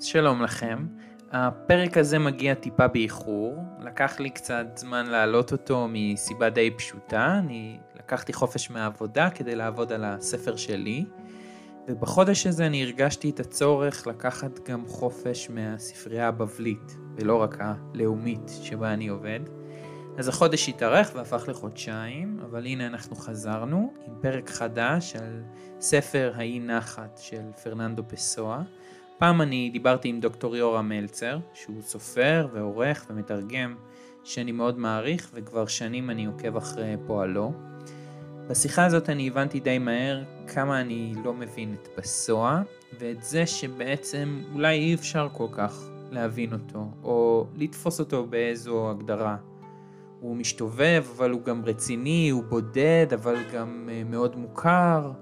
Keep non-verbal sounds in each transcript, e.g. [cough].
שלום לכם. הפרק הזה מגיע טיפה באיחור, לקח לי קצת זמן להעלות אותו מסיבה די פשוטה, אני לקחתי חופש מהעבודה כדי לעבוד על הספר שלי, ובחודש הזה אני הרגשתי את הצורך לקחת גם חופש מהספרייה הבבלית, ולא רק הלאומית שבה אני עובד. אז החודש התארך והפך לחודשיים, אבל הנה אנחנו חזרנו עם פרק חדש על ספר האי נחת של פרננדו פסואה. פעם אני דיברתי עם דוקטור יורם מלצר, שהוא סופר ועורך ומתרגם שאני מאוד מעריך וכבר שנים אני עוקב אחרי פועלו. בשיחה הזאת אני הבנתי די מהר כמה אני לא מבין את פסואה ואת זה שבעצם אולי אי אפשר כל כך להבין אותו או לתפוס אותו באיזו הגדרה. הוא משתובב אבל הוא גם רציני, הוא בודד אבל גם אה, מאוד מוכר.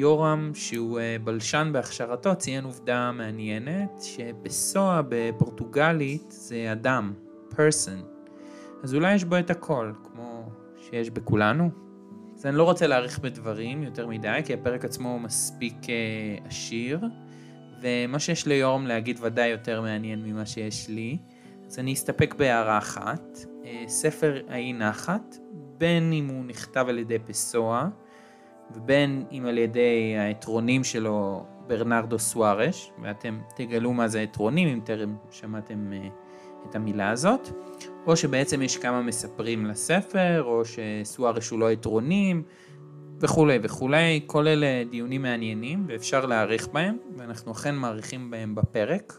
יורם, שהוא אה, בלשן בהכשרתו, ציין עובדה מעניינת, שבסואה בפורטוגלית זה אדם, person. אז אולי יש בו את הכל, כמו שיש בכולנו. אז אני לא רוצה להאריך בדברים יותר מדי, כי הפרק עצמו מספיק uh, עשיר, ומה שיש ליורם להגיד ודאי יותר מעניין ממה שיש לי. אז אני אסתפק בהערה אחת. Uh, ספר האי נחת, בין אם הוא נכתב על ידי פסואה, ובין אם על ידי העטרונים שלו ברנרדו סוארש, ואתם תגלו מה זה עטרונים אם טרם שמעתם אה, את המילה הזאת, או שבעצם יש כמה מספרים לספר, או שסוארש הוא לא עטרונים, וכולי וכולי, כל אלה דיונים מעניינים ואפשר להעריך בהם, ואנחנו אכן מעריכים בהם בפרק.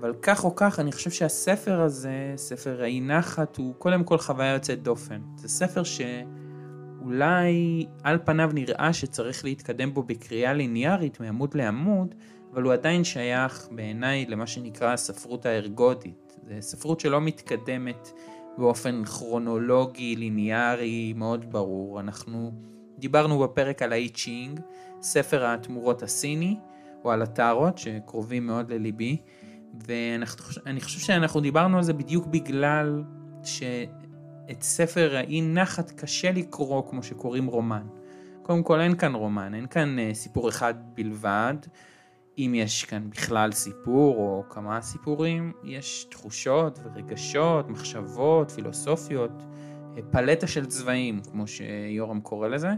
אבל כך או כך, אני חושב שהספר הזה, ספר האי נחת, הוא קודם כל חוויה יוצאת דופן. זה ספר ש... אולי על פניו נראה שצריך להתקדם בו בקריאה ליניארית מעמוד לעמוד, אבל הוא עדיין שייך בעיניי למה שנקרא הספרות הארגודית. זו ספרות שלא מתקדמת באופן כרונולוגי, ליניארי, מאוד ברור. אנחנו דיברנו בפרק על האי צ'ינג, ספר התמורות הסיני, או על הטארות, שקרובים מאוד לליבי, ואני חושב שאנחנו דיברנו על זה בדיוק בגלל ש... את ספר האי נחת קשה לקרוא כמו שקוראים רומן. קודם כל אין כאן רומן, אין כאן uh, סיפור אחד בלבד. אם יש כאן בכלל סיפור או כמה סיפורים, יש תחושות ורגשות, מחשבות, פילוסופיות, אה, פלטה של צבעים, כמו שיורם קורא לזה,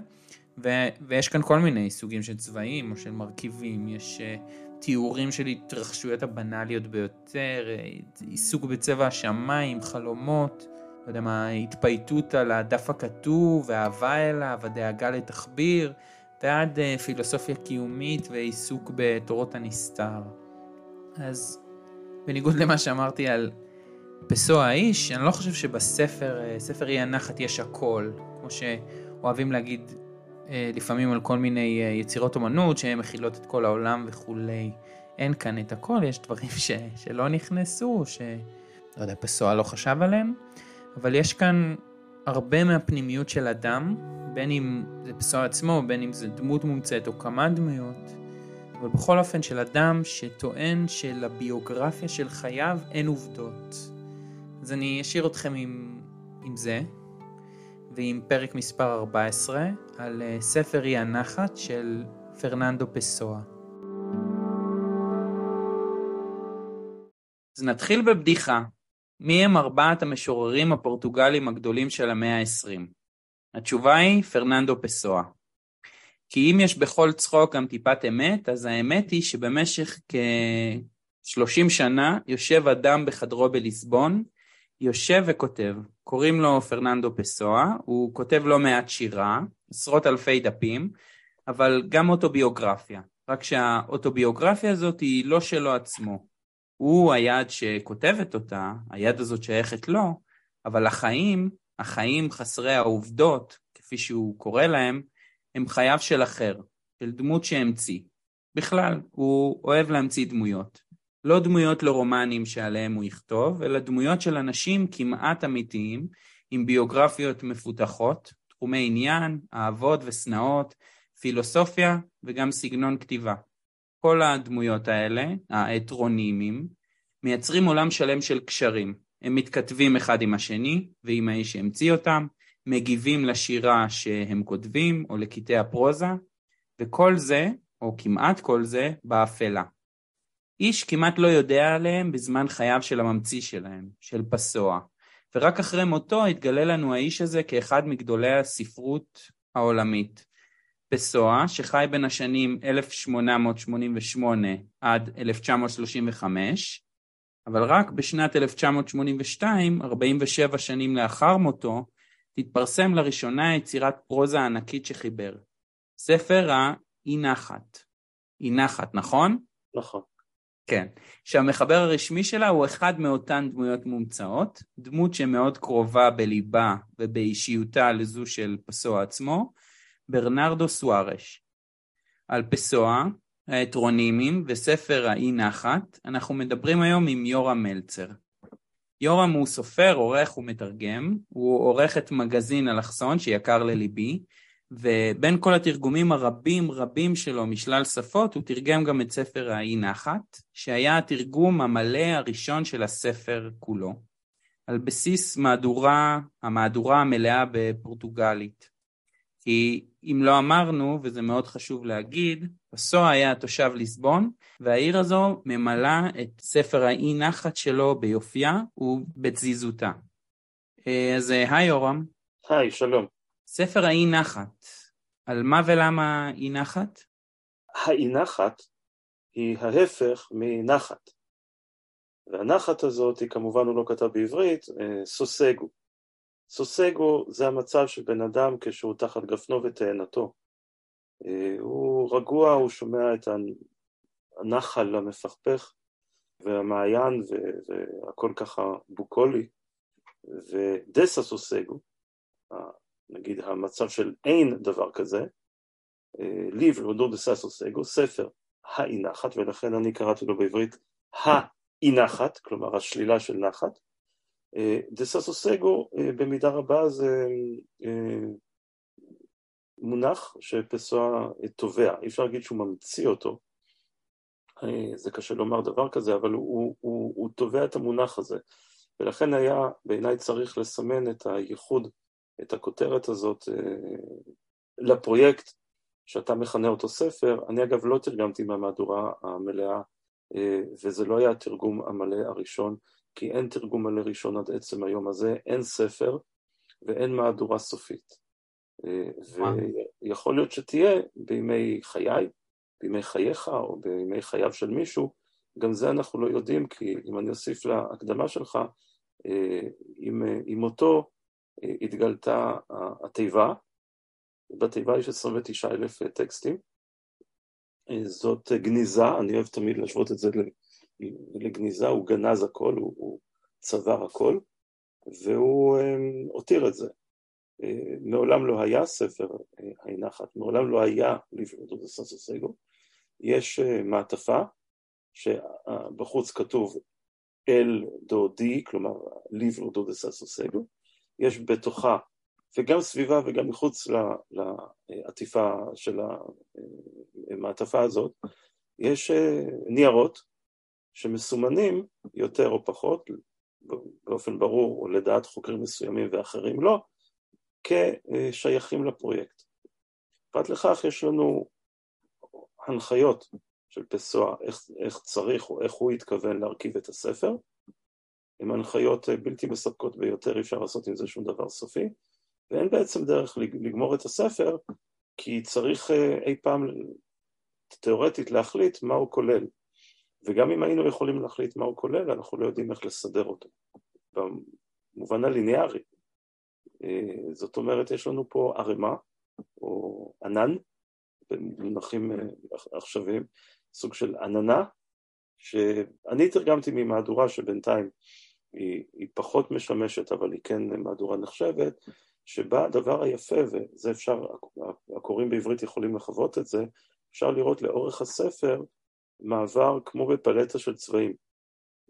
ו- ויש כאן כל מיני סוגים של צבעים או של מרכיבים, יש uh, תיאורים של התרחשויות הבנאליות ביותר, uh, עיסוק בצבע השמיים, חלומות, לא יודע מה, התפייטות על הדף הכתוב, ואהבה אליו, הדאגה לתחביר, ועד uh, פילוסופיה קיומית ועיסוק בתורות הנסתר. אז בניגוד למה שאמרתי על פסו האיש, אני לא חושב שבספר, uh, ספר אי הנחת יש הכל, כמו שאוהבים להגיד uh, לפעמים על כל מיני יצירות אומנות שהן מכילות את כל העולם וכולי. אין כאן את הכל, יש דברים ש, שלא נכנסו, ש... לא יודע, פסואה לא חשב עליהם. אבל יש כאן הרבה מהפנימיות של אדם, בין אם זה פסוע עצמו, בין אם זה דמות מומצאת או כמה דמויות, אבל בכל אופן של אדם שטוען שלביוגרפיה של חייו אין עובדות. אז אני אשאיר אתכם עם, עם זה, ועם פרק מספר 14 על אה, ספר אי הנחת של פרננדו פסואה. אז נתחיל בבדיחה. מי הם ארבעת המשוררים הפורטוגלים הגדולים של המאה ה-20? התשובה היא פרננדו פסואה. כי אם יש בכל צחוק גם טיפת אמת, אז האמת היא שבמשך כ-30 שנה יושב אדם בחדרו בליסבון, יושב וכותב. קוראים לו פרננדו פסואה, הוא כותב לא מעט שירה, עשרות אלפי דפים, אבל גם אוטוביוגרפיה. רק שהאוטוביוגרפיה הזאת היא לא שלו עצמו. הוא היד שכותבת אותה, היד הזאת שייכת לו, אבל החיים, החיים חסרי העובדות, כפי שהוא קורא להם, הם חייו של אחר, של דמות שהמציא. בכלל, הוא אוהב להמציא דמויות. לא דמויות לרומנים שעליהם הוא יכתוב, אלא דמויות של אנשים כמעט אמיתיים, עם ביוגרפיות מפותחות, תחומי עניין, אהבות ושנאות, פילוסופיה וגם סגנון כתיבה. כל הדמויות האלה, האטרונימים, מייצרים עולם שלם של קשרים. הם מתכתבים אחד עם השני ועם האיש שהמציא אותם, מגיבים לשירה שהם כותבים או לקטעי הפרוזה, וכל זה, או כמעט כל זה, באפלה. איש כמעט לא יודע עליהם בזמן חייו של הממציא שלהם, של פסוע. ורק אחרי מותו התגלה לנו האיש הזה כאחד מגדולי הספרות העולמית. פסוע, שחי בין השנים 1888 עד 1935, אבל רק בשנת 1982, 47 שנים לאחר מותו, תתפרסם לראשונה יצירת פרוזה ענקית שחיבר. ספר האי נחת. אי נחת, נכון? נכון. כן, שהמחבר הרשמי שלה הוא אחד מאותן דמויות מומצאות, דמות שמאוד קרובה בליבה ובאישיותה לזו של פסוע עצמו, ברנרדו סוארש. על פסוע, ההטרונימים וספר האי נחת, אנחנו מדברים היום עם יורם מלצר. יורם הוא סופר, עורך ומתרגם, הוא עורך את מגזין אלכסון שיקר לליבי, ובין כל התרגומים הרבים רבים שלו משלל שפות, הוא תרגם גם את ספר האי נחת, שהיה התרגום המלא הראשון של הספר כולו, על בסיס מהדורה, המהדורה המלאה בפורטוגלית. כי אם לא אמרנו, וזה מאוד חשוב להגיד, פסוע היה תושב ליסבון, והעיר הזו ממלאה את ספר האי נחת שלו ביופייה ובתזיזותה. אה, אז אה, היי יורם. היי, שלום. ספר האי נחת, על מה ולמה אי נחת? האי נחת היא ההפך מנחת. והנחת הזאת, היא כמובן הוא לא כתב בעברית, אה, סוסגו. סוסגו זה המצב של בן אדם כשהוא תחת גפנו ותאנתו. אה, הוא רגוע, הוא שומע את הנחל המפכפך והמעיין והכל ככה בוקולי, ודסה סוסגו, נגיד המצב של אין דבר כזה, ליב רודו דסה סוסגו, ספר האי נחת, ולכן אני קראתי לו בעברית האי נחת, כלומר השלילה של נחת, דה סגו אה, במידה רבה זה אה, מונח שפסואה תובע, אי אפשר להגיד שהוא ממציא אותו, אה, זה קשה לומר דבר כזה, אבל הוא, הוא, הוא תובע את המונח הזה, ולכן היה בעיניי צריך לסמן את הייחוד, את הכותרת הזאת לפרויקט שאתה מכנה אותו ספר, אני אגב לא תרגמתי מהמהדורה המלאה וזה לא היה התרגום המלא הראשון כי אין תרגום מלא ראשון עד עצם היום הזה, אין ספר ואין מהדורה סופית. אה, ויכול להיות שתהיה בימי חיי, בימי חייך או בימי חייו של מישהו, גם זה אנחנו לא יודעים, כי אם אני אוסיף להקדמה שלך, אה, עם, עם מותו אה, התגלתה התיבה, בתיבה יש 29 אלף טקסטים, זאת גניזה, אני אוהב תמיד להשוות את זה לגניזה, הוא גנז הכל, הוא, הוא צבר הכל, והוא um, הותיר את זה. Uh, מעולם לא היה ספר uh, נחת, מעולם לא היה ליברו דה סנסוסגו. יש uh, מעטפה שבחוץ כתוב אל דו די, כלומר ליברו דו דה סנסוסגו. יש בתוכה, וגם סביבה וגם מחוץ לעטיפה של המעטפה הזאת, יש ניירות שמסומנים יותר או פחות, באופן ברור או לדעת חוקרים מסוימים ואחרים לא, כשייכים לפרויקט. פרט לכך יש לנו הנחיות של פסוע, איך, איך צריך או איך הוא התכוון להרכיב את הספר, הן הנחיות בלתי מספקות ביותר, אי אפשר לעשות עם זה שום דבר סופי, ואין בעצם דרך לגמור את הספר, כי צריך אה, אי פעם תיאורטית להחליט מה הוא כולל. וגם אם היינו יכולים להחליט מה הוא כולל, אנחנו לא יודעים איך לסדר אותו, במובן הליניארי. אה, זאת אומרת, יש לנו פה ערימה, או ענן, במונחים אה, עכשוויים, סוג של עננה, שאני תרגמתי ממהדורה שבינתיים היא, היא פחות משמשת, אבל היא כן מהדורה נחשבת, שבה הדבר היפה, וזה אפשר, הקוראים בעברית יכולים לחוות את זה, אפשר לראות לאורך הספר מעבר כמו בפלטה של צבעים,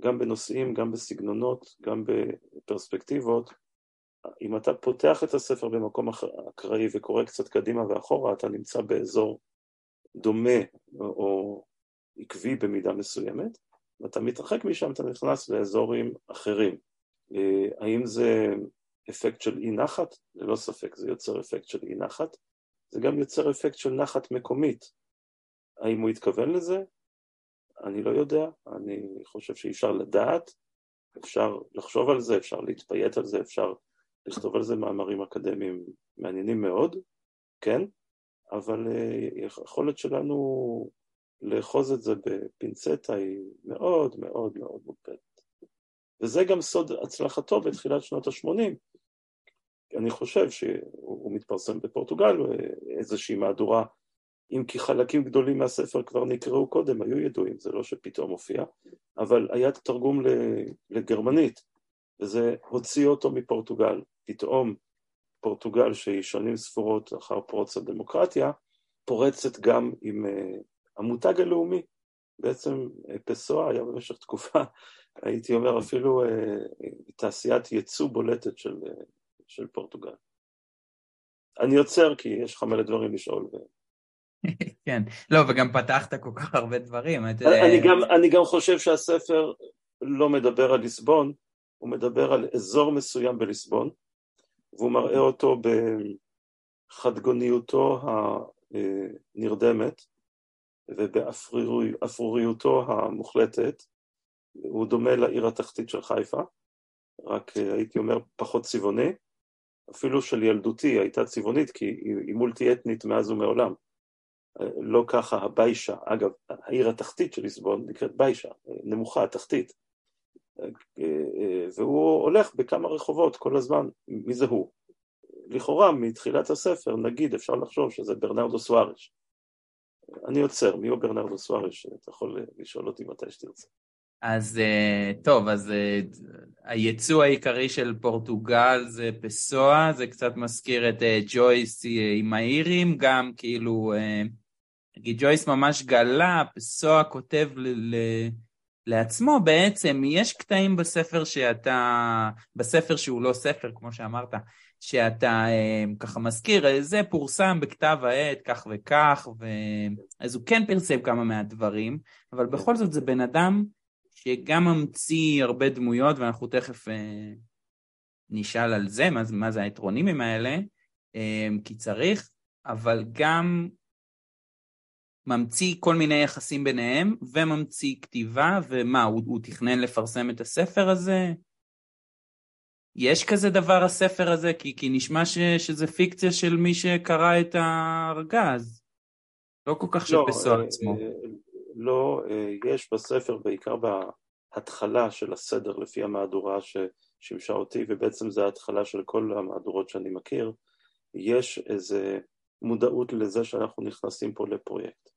גם בנושאים, גם בסגנונות, גם בפרספקטיבות. אם אתה פותח את הספר במקום אקראי וקורא קצת קדימה ואחורה, אתה נמצא באזור דומה או עקבי במידה מסוימת, ואתה מתרחק משם, אתה נכנס לאזורים אחרים. אה, האם זה אפקט של אי נחת? ללא ספק, זה יוצר אפקט של אי נחת. זה גם יוצר אפקט של נחת מקומית. האם הוא התכוון לזה? אני לא יודע, אני חושב שאי אפשר לדעת, אפשר לחשוב על זה, אפשר להתפייט על זה, אפשר לכתוב על זה מאמרים אקדמיים מעניינים מאוד, כן, אבל אה, היכולת שלנו לאחוז את זה בפינצטה היא מאוד מאוד מאוד מוגבלת. וזה גם סוד הצלחתו בתחילת שנות ה-80. אני חושב שהוא מתפרסם בפורטוגל, איזושהי מהדורה, אם כי חלקים גדולים מהספר כבר נקראו קודם, היו ידועים, זה לא שפתאום הופיע, אבל היה תרגום לגרמנית, וזה הוציא אותו מפורטוגל. פתאום פורטוגל, שהיא שנים ספורות אחר פרוץ הדמוקרטיה, פורצת גם עם uh, המותג הלאומי. בעצם uh, פסואה היה במשך תקופה, [laughs] הייתי אומר אפילו uh, תעשיית ייצוא בולטת של, של פורטוגל. אני עוצר כי יש לך מלא דברים לשאול. [laughs] כן, לא, וגם פתחת כל כך הרבה דברים. אני, גם, אני גם חושב שהספר לא מדבר על ליסבון, הוא מדבר על אזור מסוים בליסבון, והוא מראה אותו בחדגוניותו הנרדמת ובאפרוריותו המוחלטת. הוא דומה לעיר התחתית של חיפה, רק הייתי אומר פחות צבעוני. אפילו של ילדותי הייתה צבעונית כי היא מולטי אתנית מאז ומעולם. לא ככה הביישה, אגב, העיר התחתית של ליסבון נקראת ביישה, נמוכה, התחתית. והוא הולך בכמה רחובות כל הזמן, מי זה הוא? לכאורה מתחילת הספר נגיד אפשר לחשוב שזה ברנרדו סוארש. אני עוצר, מי הוא ברנרדו סוארש? אתה יכול לשאול אותי מתי שתרצה. אז אה, טוב, אז אה, היצוא העיקרי של פורטוגל זה פסואה, זה קצת מזכיר את אה, ג'ויס עם האירים, גם כאילו, נגיד ג'ויס ממש גלה, פסואה כותב ל... לעצמו בעצם, יש קטעים בספר שאתה, בספר שהוא לא ספר, כמו שאמרת, שאתה אה, ככה מזכיר, זה פורסם בכתב העת כך וכך, ו... אז הוא כן פרסם כמה מהדברים, אבל בכל זאת זה בן אדם שגם ממציא הרבה דמויות, ואנחנו תכף אה, נשאל על זה, מה, מה זה האטרונימים האלה, אה, כי צריך, אבל גם ממציא כל מיני יחסים ביניהם, וממציא כתיבה, ומה, הוא, הוא תכנן לפרסם את הספר הזה? יש כזה דבר הספר הזה? כי, כי נשמע ש, שזה פיקציה של מי שקרא את הארגז. לא כל כך של פסו אה, עצמו. אה, לא, אה, יש בספר, בעיקר בהתחלה של הסדר לפי המהדורה ששימשה אותי, ובעצם זה ההתחלה של כל המהדורות שאני מכיר, יש איזה מודעות לזה שאנחנו נכנסים פה לפרויקט.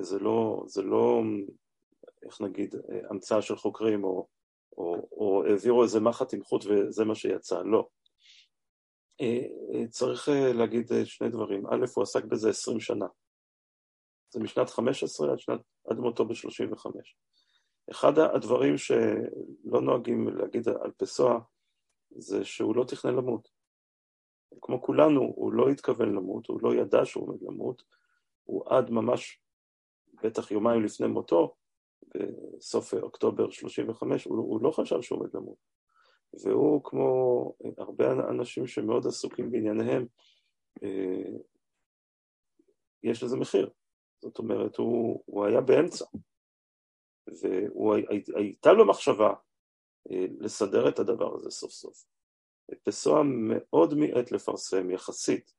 זה לא, זה לא, איך נגיד, המצאה של חוקרים או, או, או העבירו איזה מחט עם חוט וזה מה שיצא, לא. צריך להגיד שני דברים. א', הוא עסק בזה עשרים שנה. זה משנת 15 עד, שנת, עד מותו ב-35. אחד הדברים שלא נוהגים להגיד על פסואה זה שהוא לא תכנן למות. כמו כולנו, הוא לא התכוון למות, הוא לא ידע שהוא עומד למות, הוא עד ממש, בטח יומיים לפני מותו, בסוף אוקטובר 35, הוא, הוא לא חשב שהוא עומד למות. והוא, כמו הרבה אנשים שמאוד עסוקים בענייניהם, אה, יש לזה מחיר. זאת אומרת, הוא, הוא היה באמצע, והייתה לו מחשבה אה, לסדר את הדבר הזה סוף סוף. פסואה מאוד מיעט לפרסם יחסית,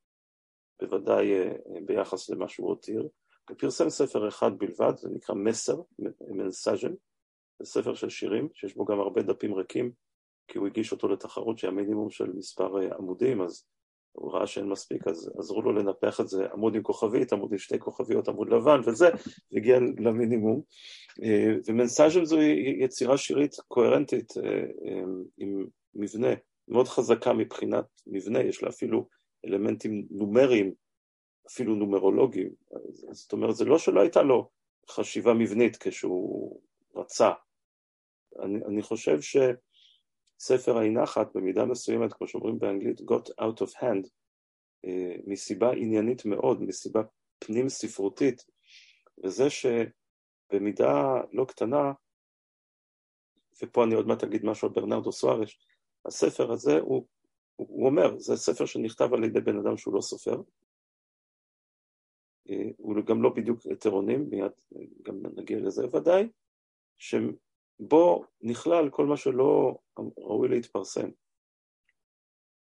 בוודאי אה, ביחס למה שהוא הותיר, פרסם ספר אחד בלבד, זה נקרא מסר, מנסאז'ן, זה ספר של שירים, שיש בו גם הרבה דפים ריקים, כי הוא הגיש אותו לתחרות שהיה מינימום של מספר אה, עמודים, אז הוא ראה שאין מספיק, אז עזרו לו לנפח את זה עמוד עם כוכבית, עמוד עם שתי כוכביות, עמוד לבן וזה, והגיע למינימום. אה, ומנסאז'ם זו יצירה שירית קוהרנטית אה, עם מבנה מאוד חזקה מבחינת מבנה, יש לה אפילו אלמנטים נומריים, אפילו נומרולוגיים. זאת אומרת, זה לא שלא הייתה לו חשיבה מבנית כשהוא רצה. אני, אני חושב ש... ספר האי נחת במידה מסוימת, כמו שאומרים באנגלית, got out of hand, אה, מסיבה עניינית מאוד, מסיבה פנים ספרותית, וזה שבמידה לא קטנה, ופה אני עוד מעט אגיד משהו על ברנרדו סוארש, הספר הזה הוא, הוא אומר, זה ספר שנכתב על ידי בן אדם שהוא לא סופר, הוא גם לא בדיוק הטרונים, מיד גם נגיע לזה ודאי, שבו נכלל כל מה שלא ראוי להתפרסם.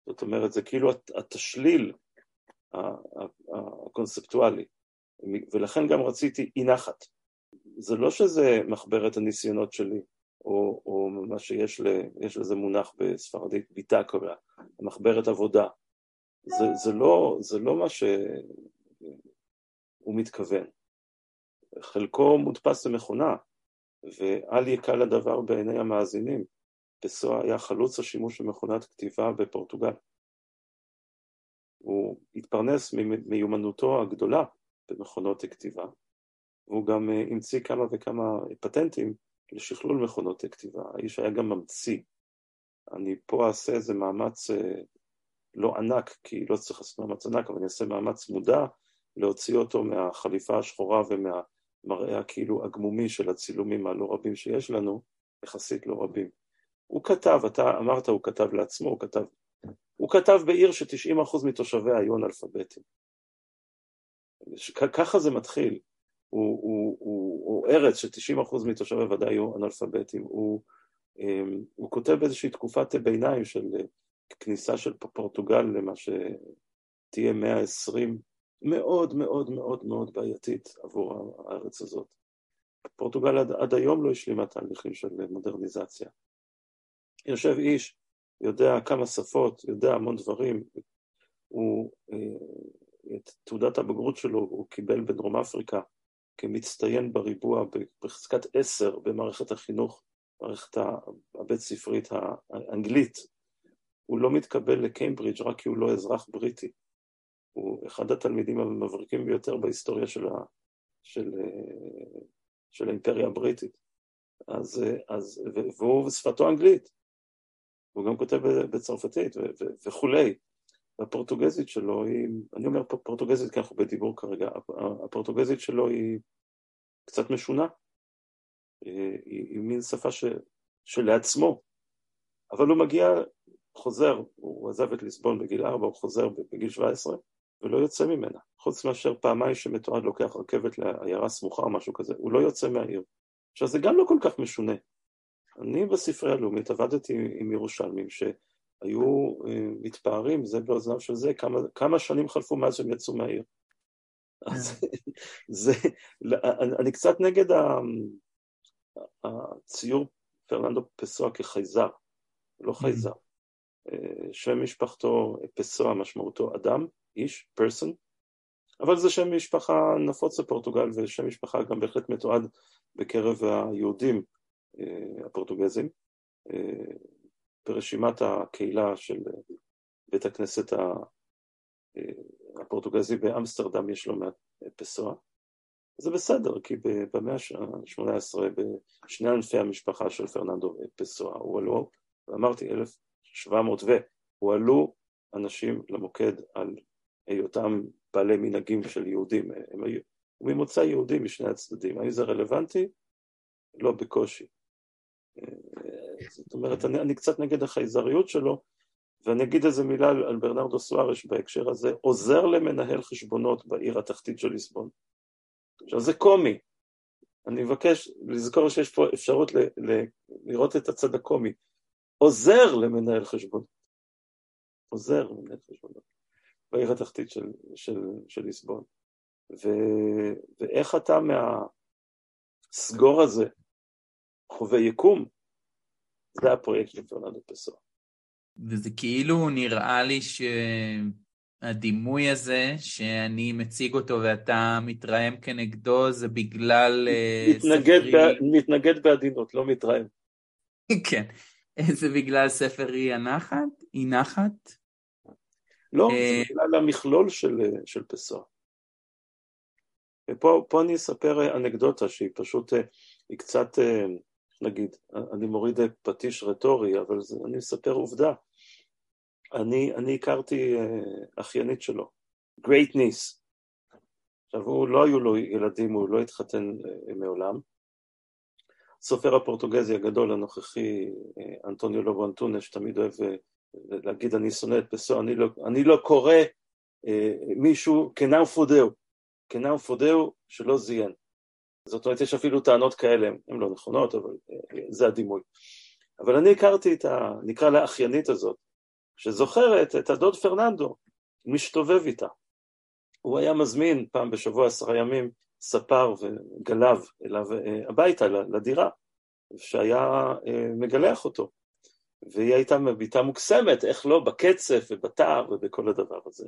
זאת אומרת, זה כאילו התשליל הקונספטואלי, ולכן גם רציתי אי נחת. זה לא שזה מחברת הניסיונות שלי, או, או מה שיש ל, לזה מונח בספרדית, ביטקולה, מחברת עבודה. זה, זה, לא, זה לא מה שהוא מתכוון. חלקו מודפס למכונה, ואל יקל הדבר בעיני המאזינים. פסואה היה חלוץ השימוש במכונת כתיבה בפורטוגל. הוא התפרנס ממיומנותו הגדולה במכונות כתיבה, והוא גם אה, המציא כמה וכמה פטנטים לשכלול מכונות כתיבה. האיש היה גם ממציא. אני פה אעשה איזה מאמץ אה, לא ענק, כי לא צריך לעשות מאמץ ענק, אבל אני אעשה מאמץ מודע להוציא אותו מהחליפה השחורה ומהמראה הכאילו הגמומי של הצילומים הלא רבים שיש לנו, יחסית לא רבים. הוא כתב, אתה אמרת הוא כתב לעצמו, הוא כתב, הוא כתב בעיר ש-90% מתושביה היו אנאלפביתים. ככה זה מתחיל. הוא, הוא, הוא, הוא ארץ ש-90% מתושביה ודאי היו אנאלפביתים. הוא, אמ, הוא כותב באיזושהי תקופת ביניים של כניסה של פורטוגל למה שתהיה 120 מאוד מאוד מאוד מאוד בעייתית עבור הארץ הזאת. פורטוגל עד, עד היום לא השלימה תהליכים של מודרניזציה. יושב איש, יודע כמה שפות, יודע המון דברים, הוא, אה, את תעודת הבגרות שלו הוא קיבל בדרום אפריקה כמצטיין בריבוע בחזקת עשר במערכת החינוך, מערכת הבית ספרית האנגלית. הוא לא מתקבל לקיימברידג' רק כי הוא לא אזרח בריטי. הוא אחד התלמידים המבריקים ביותר בהיסטוריה של, ה, של, אה, של האימפריה הבריטית. אז, אה, אז, והוא שפתו אנגלית. הוא גם כותב בצרפתית וכולי. והפורטוגזית שלו היא, אני אומר פורטוגזית כי אנחנו בדיבור כרגע, הפורטוגזית שלו היא קצת משונה, היא, היא מין שפה ש, שלעצמו, אבל הוא מגיע, חוזר, הוא עזב את ליסבון בגיל 4, הוא חוזר בגיל 17, ולא יוצא ממנה, חוץ מאשר פעמיים שמתועד לוקח רכבת לעיירה סמוכה או משהו כזה, הוא לא יוצא מהעיר. עכשיו זה גם לא כל כך משונה, אני בספרייה הלאומית עבדתי עם ירושלמים שהיו אה, מתפארים זה באוזניו של זה, כמה, כמה שנים חלפו מאז שהם יצאו מהעיר. אז [laughs] זה, אני קצת נגד הציור פרננדו פסואה כחייזר, לא חייזר. אה, שם משפחתו פסואה משמעותו אדם, איש, פרסון, אבל זה שם משפחה נפוץ בפורטוגל ושם משפחה גם בהחלט מתועד בקרב היהודים אה, הפורטוגזים, אה, ברשימת הקהילה של בית הכנסת אה, הפורטוגזי באמסטרדם יש לו מעט פסואה. זה בסדר, כי במאה ה-18, בשני ענפי המשפחה של פרננדו פסואה, הועלו, ואמרתי, 1700 ו, הועלו אנשים למוקד על היותם בעלי מנהגים של יהודים, הם היו ממוצא יהודי משני הצדדים, האם זה רלוונטי? לא בקושי. זאת אומרת, אני, אני קצת נגד החייזריות שלו, ואני אגיד איזה מילה על, ברנרדו סוארש בהקשר הזה, עוזר למנהל חשבונות בעיר התחתית של ליסבון. עכשיו זה קומי, אני מבקש לזכור שיש פה אפשרות ל, ל, לראות את הצד הקומי, עוזר למנהל חשבונות, עוזר למנהל חשבונות בעיר התחתית של, של, של ליסבון. ו, ואיך אתה מהסגור הזה חווה יקום, זה הפרויקט של פרננדו פסו. וזה כאילו נראה לי שהדימוי הזה, שאני מציג אותו ואתה מתרעם כנגדו, זה בגלל אה, מתנגד ספרי... ב... מתנגד בעדינות, לא מתרעם. [laughs] כן. זה בגלל ספר אי הנחת? אי נחת? לא, זה אה, בגלל המכלול של, של פסו. ופה אני אספר אנקדוטה שהיא פשוט, אה, היא קצת נגיד, אני מוריד פטיש רטורי, אבל זה, אני מספר עובדה. אני, אני הכרתי אחיינית שלו, גרייט ניס. עכשיו, הוא, לא היו לו ילדים, הוא לא התחתן מעולם. הסופר הפורטוגזי הגדול הנוכחי, אנטוניו לובו אנטונש, תמיד אוהב להגיד אני שונא את פסו, אני לא, אני לא קורא uh, מישהו כנאו פודאו. כנם פודהו שלא זיין. זאת אומרת, יש אפילו טענות כאלה, הן לא נכונות, אבל זה הדימוי. אבל אני הכרתי את ה... נקרא לה האחיינית הזאת, שזוכרת את הדוד פרננדו, משתובב איתה. הוא היה מזמין פעם בשבוע עשרה ימים ספר וגלב אליו הביתה, לדירה, שהיה אה, מגלח אותו. והיא הייתה מביטה מוקסמת, איך לא, בקצף ובתער ובכל הדבר הזה.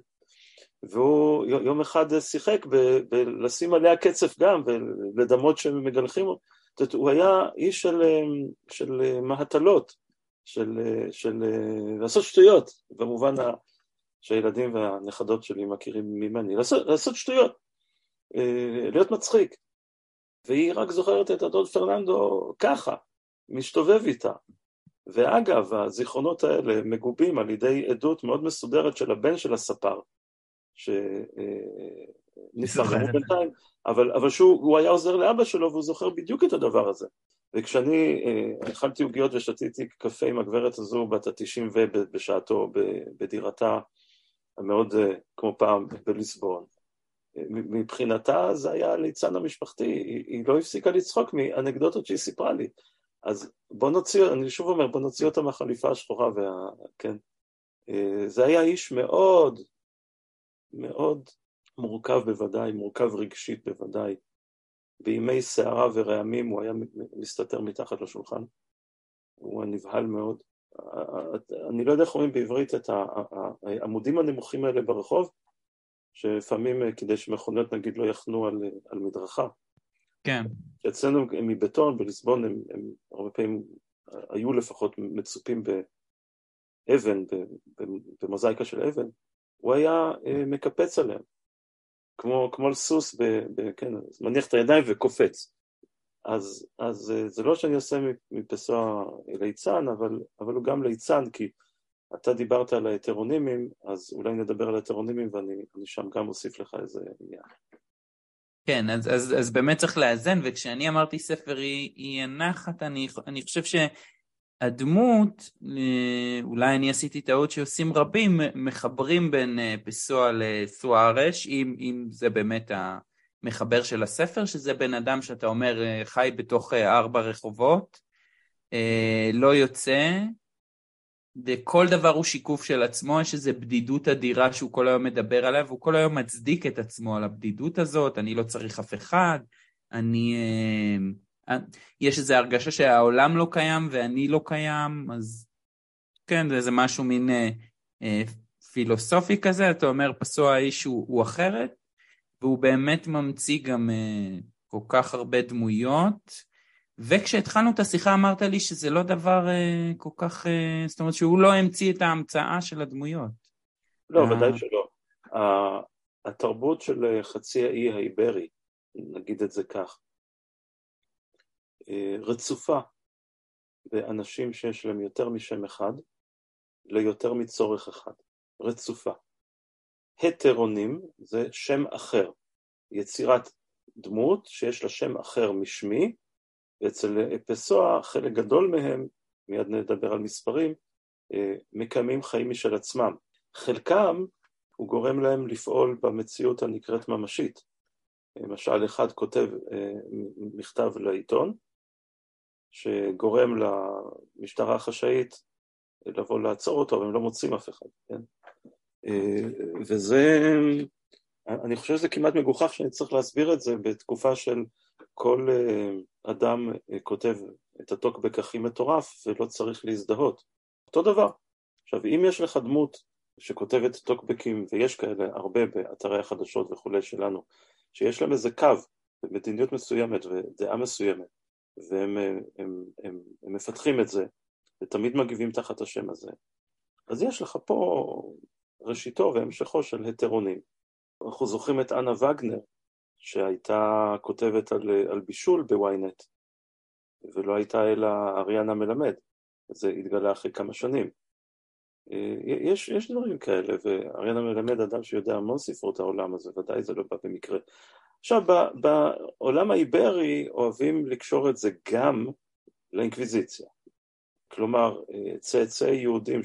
והוא יום אחד שיחק בלשים עליה קצף גם ולדמות שמגלחים אותו. זאת אומרת, הוא היה איש של, של מהטלות, של, של לעשות שטויות, במובן שהילדים והנכדות שלי מכירים ממני, לעשות, לעשות שטויות, אה, להיות מצחיק. והיא רק זוכרת את הדוד פרננדו ככה, מסתובב איתה. ואגב, הזיכרונות האלה מגובים על ידי עדות מאוד מסודרת של הבן של הספר, שנפרמו בינתיים, אבל, אבל שהוא היה עוזר לאבא שלו והוא זוכר בדיוק את הדבר הזה. וכשאני אה, אכלתי עוגיות ושתיתי קפה עם הגברת הזו בת התשעים ובשעתו בדירתה המאוד אה, כמו פעם בליסבון, מבחינתה זה היה הליצן המשפחתי, היא, היא לא הפסיקה לצחוק מאנקדוטות שהיא סיפרה לי. אז בוא נוציא, אני שוב אומר, בוא נוציא אותה מהחליפה השחורה וה... כן. אה, זה היה איש מאוד, מאוד מורכב בוודאי, מורכב רגשית בוודאי. בימי סערה ורעמים הוא היה מסתתר מתחת לשולחן. הוא נבהל מאוד. אני לא יודע איך אומרים בעברית את העמודים הנמוכים האלה ברחוב, שלפעמים אה, כדי שמכונות נגיד לא יחנו על, על מדרכה. כן. שאצלנו הם מבטון, בליסבון הם, הם הרבה פעמים היו לפחות מצופים באבן, במוזאיקה של אבן, הוא היה אה, מקפץ עליהם, כמו, כמו על סוס, ב, ב, כן, מניח את הידיים וקופץ. אז, אז אה, זה לא שאני עושה מפסוע ליצן, אבל, אבל הוא גם ליצן, כי אתה דיברת על ההטרונימים, אז אולי נדבר על ההטרונימים ואני שם גם אוסיף לך איזה עניין. כן, אז, אז, אז באמת צריך לאזן, וכשאני אמרתי ספר היא, היא הנחת, אני, אני חושב שהדמות, אה, אולי אני עשיתי טעות שעושים רבים, מחברים בין אה, פסוע לסוארש, אם, אם זה באמת המחבר של הספר, שזה בן אדם שאתה אומר אה, חי בתוך ארבע רחובות, לא יוצא, וכל דבר הוא שיקוף של עצמו, יש איזו בדידות אדירה שהוא כל היום מדבר עליה, והוא כל היום מצדיק את עצמו על הבדידות הזאת, אני לא צריך אף אחד, אני... אה, יש איזו הרגשה שהעולם לא קיים ואני לא קיים, אז כן, זה איזה משהו מין אה, אה, פילוסופי כזה, אתה אומר פסוע האיש הוא, הוא אחרת, והוא באמת ממציא גם אה, כל כך הרבה דמויות, וכשהתחלנו את השיחה אמרת לי שזה לא דבר uh, כל כך, uh, זאת אומרת שהוא לא המציא את ההמצאה של הדמויות. לא, uh... ודאי שלא. התרבות של חצי האי האיברי, נגיד את זה כך, uh, רצופה באנשים שיש להם יותר משם אחד ליותר מצורך אחד. רצופה. הטרונים זה שם אחר, יצירת דמות שיש לה שם אחר משמי, ואצל פסוע חלק גדול מהם, מיד נדבר על מספרים, אה, מקיימים חיים משל עצמם. חלקם הוא גורם להם לפעול במציאות הנקראת ממשית. למשל אחד כותב אה, מכתב לעיתון, שגורם למשטרה החשאית לבוא לעצור אותו, אבל הם לא מוצאים אף אחד, כן? אה, וזה, אני חושב שזה כמעט מגוחך שאני צריך להסביר את זה בתקופה של כל אדם אה, כותב את הטוקבק הכי מטורף ולא צריך להזדהות. אותו דבר. עכשיו, אם יש לך דמות שכותבת טוקבקים, ויש כאלה הרבה באתרי החדשות וכולי שלנו, שיש להם איזה קו במדיניות מסוימת ודעה מסוימת, והם הם, הם, הם, הם מפתחים את זה, ותמיד מגיבים תחת השם הזה, אז יש לך פה ראשיתו והמשכו של הטרונים. אנחנו זוכרים את אנה וגנר, שהייתה כותבת על, על בישול בוויינט, ולא הייתה אלא אריאנה מלמד, זה התגלה אחרי כמה שנים. אה, יש, יש דברים כאלה, ואריאנה מלמד אדם שיודע המון ספרות העולם, אז ודאי זה לא בא במקרה. עכשיו, בעולם האיברי אוהבים לקשור את זה גם לאינקוויזיציה. כלומר, אה, צאצאי יהודים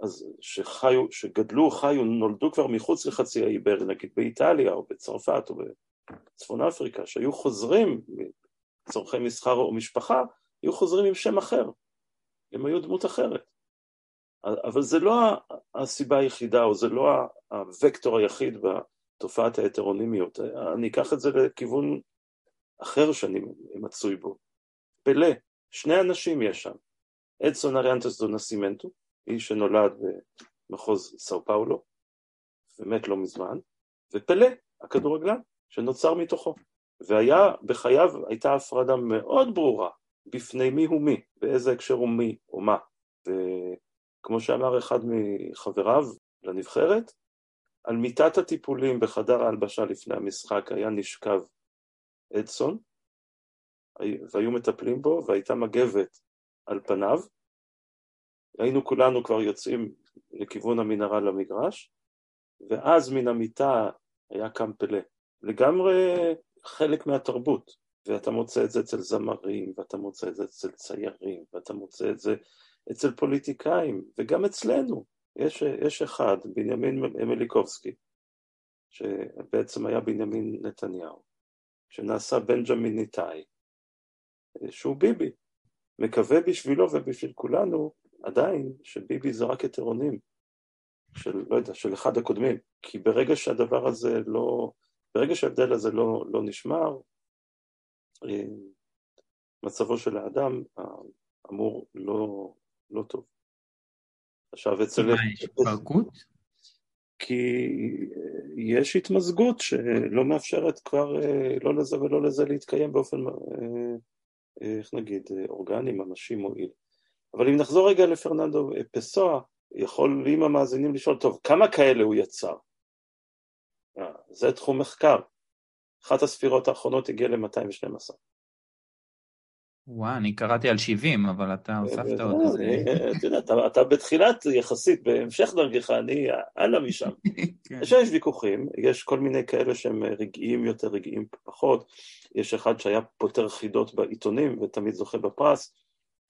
אז שחיו, שגדלו, חיו, נולדו כבר מחוץ לחצי האי איברי, נגיד באיטליה או בצרפת או בצפון אפריקה, שהיו חוזרים לצורכי מסחר או משפחה, היו חוזרים עם שם אחר, הם היו דמות אחרת. אבל זה לא הסיבה היחידה, או זה לא הוקטור היחיד בתופעת ההטרונימיות. אני אקח את זה לכיוון אחר שאני מצוי בו. פלא, שני אנשים יש שם, אדסון אריאנטס דו נסימנטו, איש שנולד במחוז סאו פאולו, ומת לא מזמן, ופלא, הכדורגלן, שנוצר מתוכו. והיה, בחייו הייתה הפרדה מאוד ברורה בפני מי הוא מי, באיזה הקשר הוא מי או מה. וכמו שאמר אחד מחבריו לנבחרת, על מיטת הטיפולים בחדר ההלבשה לפני המשחק היה נשכב אדסון, והיו מטפלים בו, והייתה מגבת על פניו. היינו כולנו כבר יוצאים לכיוון המנהרה למגרש, ואז מן המיטה היה קם פלא. לגמרי חלק מהתרבות, ואתה מוצא את זה אצל זמרים, ואתה מוצא את זה אצל ציירים, ואתה מוצא את זה אצל פוליטיקאים, וגם אצלנו. יש, יש אחד, בנימין מליקובסקי, שבעצם היה בנימין נתניהו, שנעשה בנג'מין ניטאי, שהוא ביבי. מקווה בשבילו ובשביל כולנו עדיין שביבי זה רק היתרונים של, לא יודע, של אחד הקודמים. כי ברגע שהדבר הזה לא, ברגע שההבדל הזה לא, לא נשמר, אה, מצבו של האדם אמור לא, לא טוב. עכשיו אצל... מה, יש התפרקות? כי יש התמזגות שלא מאפשרת כבר אה, לא לזה ולא לזה להתקיים באופן אה, איך נגיד, אורגני, ממשי, מועיל. אבל אם נחזור רגע לפרננדו פסואה, יכולים המאזינים לשאול, טוב, כמה כאלה הוא יצר? אה, זה תחום מחקר. אחת הספירות האחרונות הגיעה ל-212. וואו, אני קראתי על 70, אבל אתה הוספת עוד איזה... אה, אתה יודע, אתה בתחילת יחסית, בהמשך דרכך, אני הלאה משם. [laughs] כן. יש ויכוחים, יש כל מיני כאלה שהם רגעיים יותר, רגעיים פחות. יש אחד שהיה פותר חידות בעיתונים ותמיד זוכה בפרס,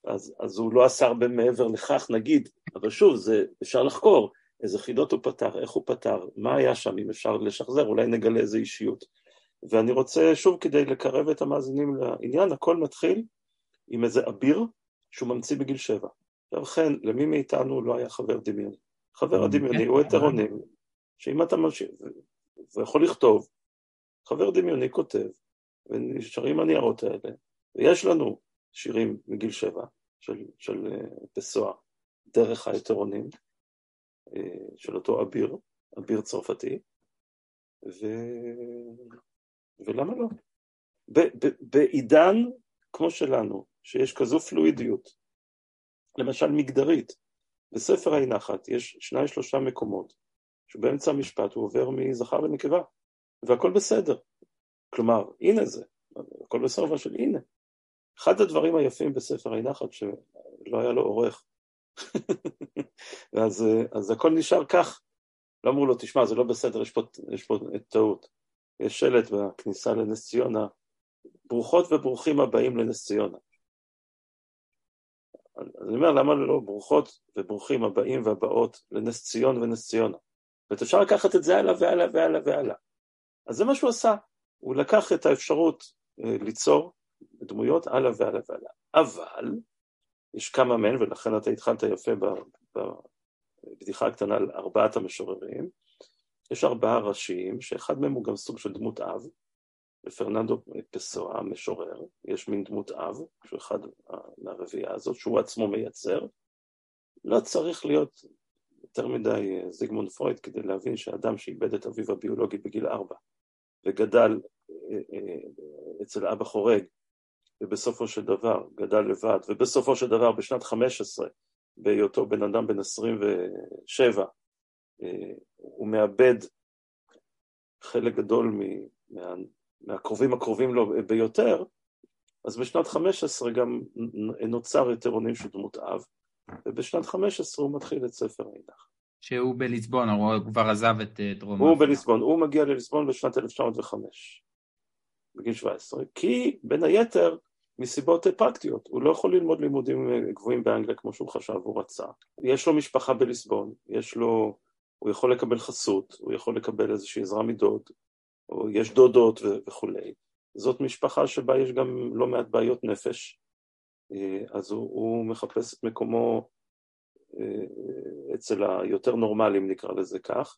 אז, אז הוא לא עשה הרבה מעבר לכך, נגיד, אבל שוב, זה אפשר לחקור איזה חידות הוא פתר, איך הוא פתר, מה היה שם, אם אפשר לשחזר, אולי נגלה איזה אישיות. ואני רוצה, שוב, כדי לקרב את המאזינים לעניין, הכל מתחיל עם איזה אביר שהוא ממציא בגיל שבע. ולכן, למי מאיתנו לא היה חבר דמיוני? חבר. הדמיוני הוא הטרונים, שאם אתה ממשיך, ויכול לכתוב, חבר דמיוני כותב, ונשארים הניירות האלה, ויש לנו שירים מגיל שבע של, של אה, פסואה, דרך ההטרונים, אה, של אותו אביר, אביר צרפתי, ו... ולמה לא? בעידן כמו שלנו, שיש כזו פלואידיות, למשל מגדרית, בספר האי נחת יש שניים שלושה מקומות שבאמצע המשפט הוא עובר מזכר לנקבה, והכל בסדר. כלומר, הנה זה, הכל בסדר של הנה. אחד הדברים היפים בספר האי נחת שלא היה לו עורך, [laughs] אז, אז הכל נשאר כך. לא אמרו לו, תשמע, זה לא בסדר, יש פה, יש פה טעות. יש שלט בכניסה לנס ציונה, ברוכות וברוכים הבאים לנס ציונה. אני אומר, למה לא ברוכות וברוכים הבאים והבאות לנס ציון ונס ציונה? ואת אפשר לקחת את זה הלאה והלאה והלאה והלאה. אז זה מה שהוא עשה, הוא לקח את האפשרות אה, ליצור דמויות הלאה והלאה והלאה. אבל, יש כמה מהן, ולכן אתה התחלת יפה בבדיחה הקטנה על ארבעת המשוררים, יש ארבעה ראשיים, שאחד מהם הוא גם סוג של דמות אב, לפרננדו פסואה, משורר, יש מין דמות אב, שהוא אחד מהרביעייה הזאת, שהוא עצמו מייצר. לא צריך להיות יותר מדי אה, זיגמונד פרויד כדי להבין שאדם שאיבד את אביו הביולוגי בגיל ארבע וגדל אה, אה, אצל אבא חורג, ובסופו של דבר גדל לבד, ובסופו של דבר בשנת חמש עשרה, בהיותו בן אדם בן עשרים ושבע, הוא מאבד חלק גדול מה, מהקרובים הקרובים לו ביותר, אז בשנת 15 גם נוצר היתרונים של דמות אב, ובשנת 15 הוא מתחיל את ספר האינך. שהוא בליסבון, הוא כבר עזב את אה, דרום אפריקה. הוא בליסבון, הוא מגיע לליסבון בשנת 1905, בגיל 17, כי בין היתר מסיבות פרקטיות, הוא לא יכול ללמוד לימודים גבוהים באנגליה כמו שהוא חשב הוא רצה. יש לו משפחה בליסבון, יש לו, הוא יכול לקבל חסות, הוא יכול לקבל איזושהי עזרה מדוד, או יש דודות וכולי. זאת משפחה שבה יש גם לא מעט בעיות נפש, אה, אז הוא, הוא מחפש את מקומו אה, אצל היותר נורמלים נקרא לזה כך,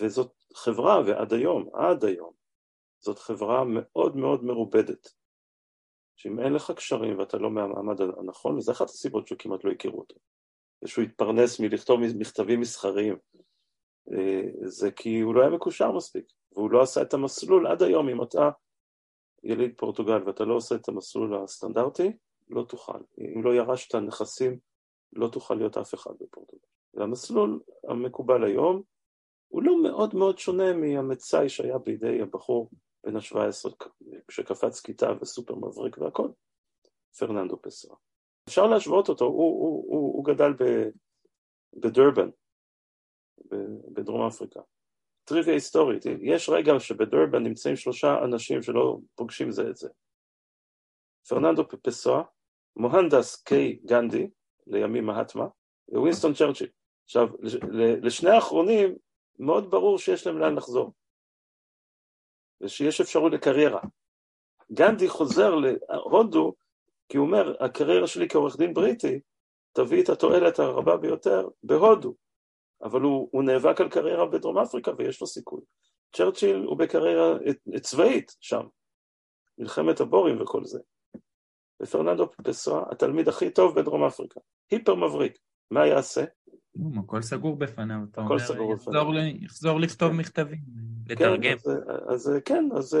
וזאת חברה, ועד היום, עד היום, זאת חברה מאוד מאוד מרובדת. שאם אין לך קשרים ואתה לא מהמעמד הנכון, וזה אחת הסיבות שהוא כמעט לא הכירו אותו, ושהוא התפרנס מלכתוב מכתבים מסחריים, אה, זה כי הוא לא היה מקושר מספיק, והוא לא עשה את המסלול עד היום, אם אתה יליד פורטוגל ואתה לא עושה את המסלול הסטנדרטי, לא תוכל. אם לא ירשת נכסים, לא תוכל להיות אף אחד בפורטוגל. והמסלול המקובל היום הוא לא מאוד מאוד שונה מהמצאי שהיה בידי הבחור בן ה-17 שקפץ כיתה וסופר מבריק והכל, פרננדו פסרה. אפשר להשוות אותו, הוא, הוא, הוא, הוא גדל ב, בדרבן, בדרום אפריקה. טריוויה היסטורית, יש רגע שבדרבן נמצאים שלושה אנשים שלא פוגשים זה את זה. פרננדו פסואה, מוהנדס קיי גנדי, לימים מהטמה, ווינסטון צ'רצ'יל. עכשיו, לשני האחרונים מאוד ברור שיש להם לאן לחזור, ושיש אפשרות לקריירה. גנדי חוזר להודו, כי הוא אומר, הקריירה שלי כעורך דין בריטי תביא את התועלת הרבה ביותר בהודו, אבל הוא, הוא נאבק על קריירה בדרום אפריקה ויש לו סיכוי. צ'רצ'יל הוא בקריירה צבאית שם, מלחמת הבורים וכל זה. ופרננדו פסואה, התלמיד הכי טוב בדרום אפריקה, היפר מבריק, מה יעשה? הכל סגור בפניו, אתה אומר, סגור יחזור, יחזור לכתוב כן. מכתבים, לתרגם. כן, אז, אז כן, אז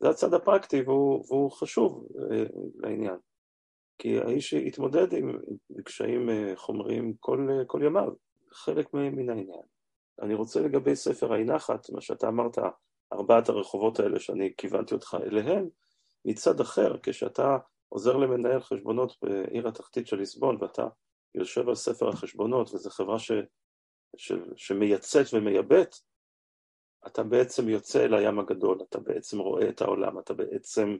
זה הצד הפרקטי והוא, והוא חשוב אה, לעניין. כי האיש התמודד עם קשיים אה, חומריים כל, אה, כל ימיו, חלק מן העניין. אני רוצה לגבי ספר האי-נחת, מה שאתה אמרת, ארבעת הרחובות האלה שאני כיוונתי אותך אליהם, מצד אחר, כשאתה עוזר למנהל חשבונות בעיר התחתית של ליסבון ואתה יושב על ספר החשבונות וזו חברה ש, ש, שמייצאת ומייבאת, אתה בעצם יוצא אל הים הגדול, אתה בעצם רואה את העולם, אתה בעצם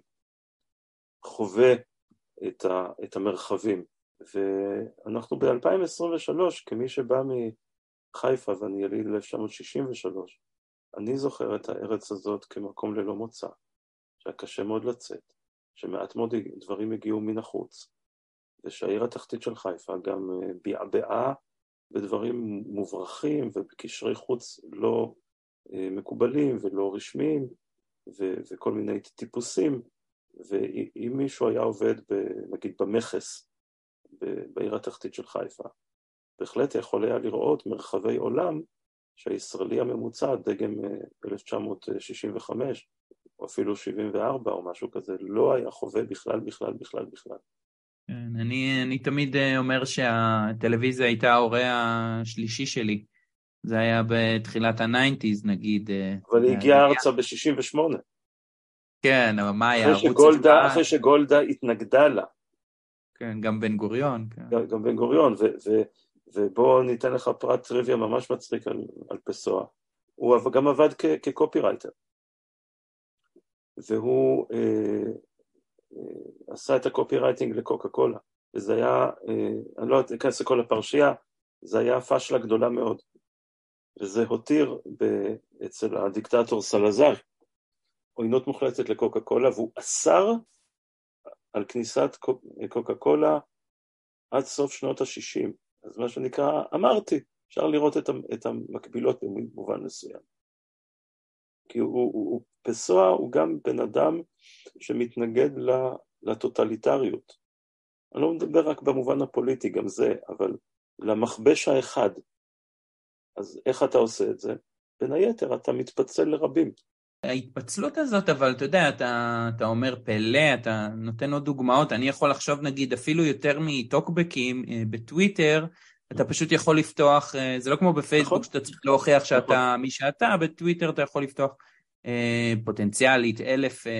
חווה את, ה, את המרחבים. ואנחנו ב-2023, כמי שבא מחיפה ואני יליד 1963, אני זוכר את הארץ הזאת כמקום ללא מוצא, שהיה קשה מאוד לצאת, שמעט מאוד דברים הגיעו מן החוץ, ושהעיר התחתית של חיפה גם אה, ביעבעה בדברים מוברחים ובקשרי חוץ לא אה, מקובלים ולא רשמיים ו- וכל מיני טיפוסים, ואם מישהו היה עובד ב- נגיד במכס בעיר התחתית של חיפה, בהחלט יכול היה לראות מרחבי עולם שהישראלי הממוצע, דגם 1965 אה, או אפילו 74 או משהו כזה, לא היה חווה בכלל, בכלל, בכלל, בכלל. כן, אני, אני תמיד אה, אומר שהטלוויזיה הייתה ההורה השלישי שלי. זה היה בתחילת ה nineties נגיד. אה, אבל היא הגיעה ארצה ב-68. כן, אבל מה היה? אחרי שגולדה, אחרי שגולדה התנגדה לה. כן, גם בן גוריון. כן. גם, גם בן גוריון, ובואו ניתן לך פרט טריוויה ממש מצחיק על, על פסואה. הוא גם עבד כקופירייטר. והוא אה, אה, עשה את הקופי רייטינג לקוקה קולה, וזה היה, אה, אני לא אכנס לכל הפרשייה, זה היה פאשלה גדולה מאוד, וזה הותיר אצל הדיקטטור סלזר עוינות מוחלטת לקוקה קולה, והוא אסר על כניסת קוקה קולה עד סוף שנות ה-60. אז מה שנקרא, אמרתי, אפשר לראות את המקבילות במובן מסוים. כי הוא, הוא, הוא פסוע הוא גם בן אדם שמתנגד לטוטליטריות. אני לא מדבר רק במובן הפוליטי, גם זה, אבל למכבש האחד. אז איך אתה עושה את זה? בין היתר, אתה מתפצל לרבים. ההתפצלות הזאת, אבל אתה יודע, אתה, אתה אומר פלא, אתה נותן עוד דוגמאות, אני יכול לחשוב נגיד אפילו יותר מטוקבקים אה, בטוויטר, אתה פשוט יכול לפתוח, אה, זה לא כמו בפייסבוק נכון. שאתה צריך להוכיח שאתה נכון. מי שאתה, בטוויטר אתה יכול לפתוח פוטנציאלית אלף אה,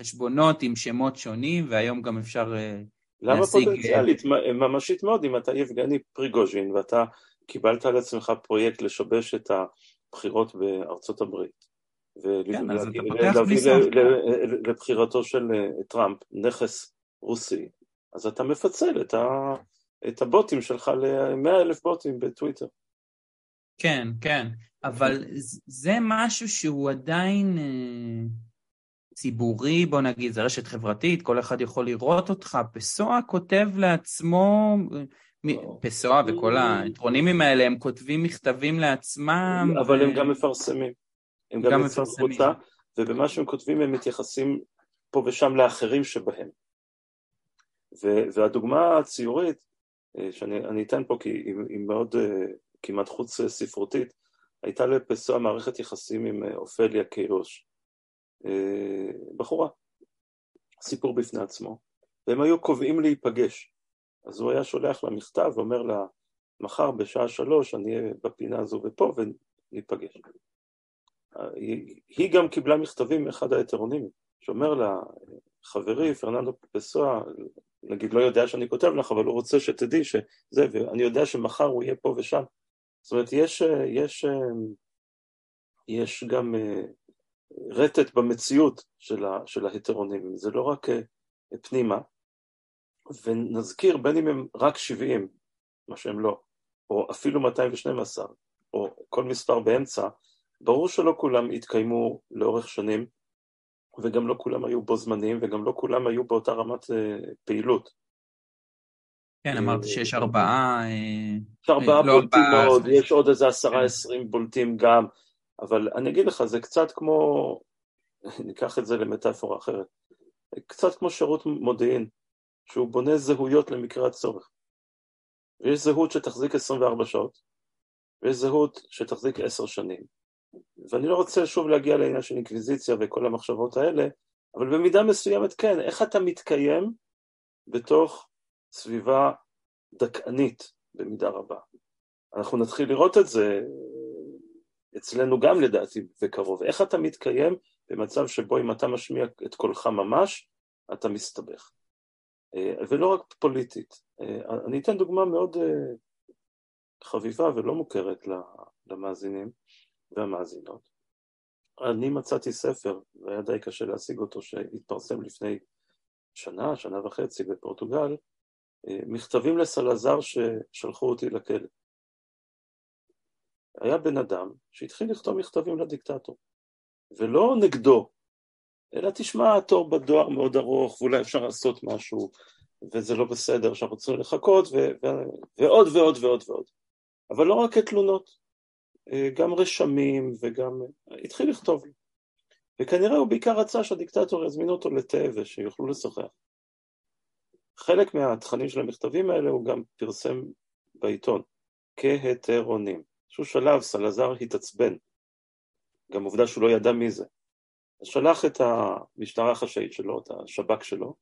חשבונות עם שמות שונים, והיום גם אפשר אה, למה להשיג... למה פוטנציאלית? ממשית מאוד, אם אתה יבגני פריגוז'ין ואתה קיבלת על עצמך פרויקט לשבש את הבחירות בארצות הברית, כן, אז אתה ולהביא ל- לבחירתו של אה, טראמפ נכס רוסי, אז אתה מפצל את הבוטים שלך ל-100 אלף בוטים בטוויטר. כן, כן, אבל זה משהו שהוא עדיין אה, ציבורי, בוא נגיד, זה רשת חברתית, כל אחד יכול לראות אותך. פסואה כותב לעצמו, מ- פסואה וכל האטרונים האלה, הם כותבים מכתבים לעצמם. אבל הם גם מפרסמים. הם גם מפרסמים. ובמה שהם כותבים הם מתייחסים פה ושם לאחרים שבהם. והדוגמה הציורית, אה, שאני אני אתן פה כי היא, היא מאוד אה, כמעט חוץ ספרותית, הייתה לפסוע מערכת יחסים עם אה, אופליה קיוש, אה, בחורה, סיפור בפני עצמו, והם היו קובעים להיפגש, אז הוא היה שולח לה מכתב ואומר לה, מחר בשעה שלוש אני אהיה בפינה הזו ופה וניפגש. אה, היא, גם קיבלה מכתבים מאחד ההטרונימים, שאומר לה, חברי פרננדו פסואה, נגיד לא יודע שאני כותב לך, אבל הוא רוצה שתדעי שזה, ואני יודע שמחר הוא יהיה פה ושם. זאת אומרת, יש, אה, יש, אה, יש גם אה, רטט במציאות של, ה, של ההטרונים, זה לא רק פנימה, ונזכיר בין אם הם רק 70, מה שהם לא, או אפילו 212, או כל מספר באמצע, ברור שלא כולם התקיימו לאורך שנים, וגם לא כולם היו בו זמניים, וגם לא כולם היו באותה רמת פעילות. כן, אמרת שיש ארבעה... אה, יש ארבעה לא בולטים מאוד. יש עוד איזה עשרה כן. עשרים בולטים גם, אבל אני אגיד לך, זה קצת כמו, ניקח את זה למטאפורה אחרת, קצת כמו שירות מודיעין, שהוא בונה זהויות למקרה הצורך. ויש זהות שתחזיק 24 שעות, ויש זהות שתחזיק 10 שנים. ואני לא רוצה שוב להגיע לעניין של אינקוויזיציה וכל המחשבות האלה, אבל במידה מסוימת כן, איך אתה מתקיים בתוך סביבה דכאנית במידה רבה. אנחנו נתחיל לראות את זה אצלנו גם לדעתי בקרוב. איך אתה מתקיים במצב שבו אם אתה משמיע את קולך ממש, אתה מסתבך. אה, ולא רק פוליטית. אה, אני אתן דוגמה מאוד אה, חביבה ולא מוכרת למאזינים והמאזינות. אני מצאתי ספר, והיה די קשה להשיג אותו, שהתפרסם לפני שנה, שנה וחצי בפורטוגל, מכתבים לסלזר ששלחו אותי לכלא. היה בן אדם שהתחיל לכתוב מכתבים לדיקטטור, ולא נגדו, אלא תשמע, התור בדואר מאוד ארוך, ואולי אפשר לעשות משהו, וזה לא בסדר, שאנחנו צריכים לחכות, ו- ו- ועוד ועוד ועוד ועוד. אבל לא רק כתלונות, גם רשמים וגם... התחיל לכתוב לי. וכנראה הוא בעיקר רצה שהדיקטטור יזמין אותו לתה ושיוכלו לשוחח. חלק מהתכנים של המכתבים האלה הוא גם פרסם בעיתון, כהטרונים. באיזשהו שלב סלזר התעצבן, גם עובדה שהוא לא ידע מי זה. אז שלח את המשטרה החשאית שלו, את השב"כ שלו,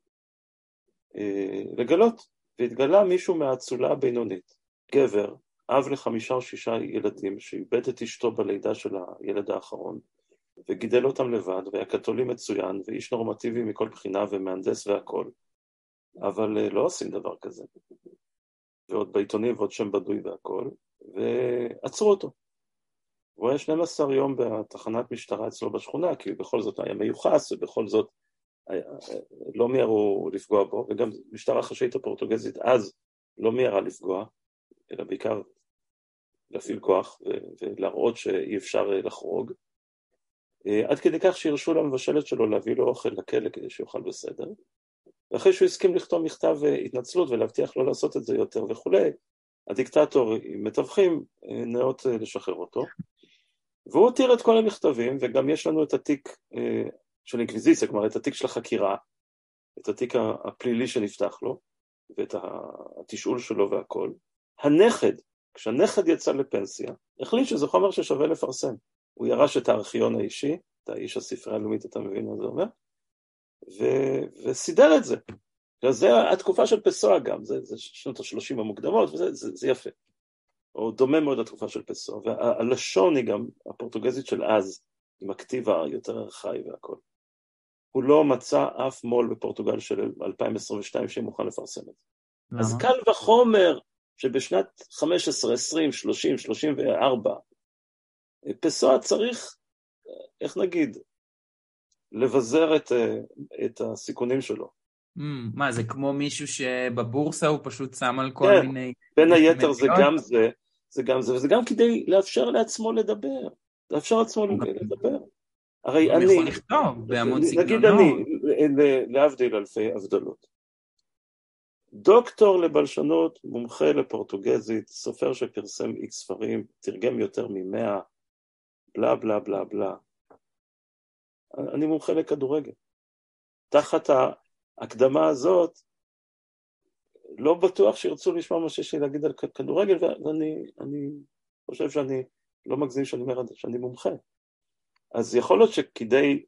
לגלות, והתגלה מישהו מהאצולה הבינונית, גבר, אב לחמישה או שישה ילדים, שאיבד את אשתו בלידה של הילד האחרון, וגידל אותם לבד, והיה קתולי מצוין, ואיש נורמטיבי מכל בחינה, ומהנדס והכול. אבל לא עושים דבר כזה. ועוד בעיתונים ועוד שם בדוי והכל, ועצרו אותו. הוא היה 12 יום בתחנת משטרה אצלו בשכונה, כי בכל זאת היה מיוחס, ובכל זאת לא מיהרו לפגוע בו, וגם משטרה חשאית הפורטוגזית אז לא מיהרה לפגוע, אלא בעיקר להפעיל כוח ולהראות שאי אפשר לחרוג, עד כדי כך שהרשו למבשלת שלו להביא לו אוכל לכלא כדי שיאכל בסדר, ואחרי שהוא הסכים לכתוב מכתב התנצלות ולהבטיח לא לעשות את זה יותר וכולי, הדיקטטור עם מתווכים נאות לשחרר אותו, והוא הותיר את כל המכתבים, וגם יש לנו את התיק של אינקוויזיציה, כלומר את התיק של החקירה, את התיק הפלילי שנפתח לו, ואת התשאול שלו והכל. הנכד, כשהנכד יצא לפנסיה, החליט שזה חומר ששווה לפרסם. הוא ירש את הארכיון האישי, את האיש הספרייה הלאומית, אתה מבין מה זה אומר? ו- וסידר את זה. זה התקופה של פסואה גם, זה, זה שנות ה-30 המוקדמות, וזה זה, זה יפה. או דומה מאוד לתקופה של פסואה. והלשון היא גם הפורטוגזית של אז, עם הכתיב היותר ארכאי והכל. הוא לא מצא אף מו"ל בפורטוגל של 2022 שמוכן לפרסם את זה. למה? אז קל וחומר שבשנת 15, 20, 30, 34, פסואה צריך איך נגיד, לבזר את, את הסיכונים שלו. Mm, מה, זה כמו מישהו שבבורסה הוא פשוט שם על כל כן, מיני... בין היתר זה גם זה, זה גם זה, וזה גם כדי לאפשר לעצמו לדבר, לאפשר לעצמו לדבר. הרי אני... הוא יכול לכתוב בהמון סגנונות. נגיד אני, להבדיל אלפי הבדלות. דוקטור לבלשנות, מומחה לפורטוגזית, סופר שפרסם איקס ספרים, תרגם יותר ממאה, בלה בלה בלה בלה. אני מומחה לכדורגל. תחת ההקדמה הזאת, לא בטוח שירצו לשמוע מה שיש לי להגיד על כדורגל, ואני אני חושב שאני לא מגזים שאני אומר שאני מומחה. אז יכול להיות שכדי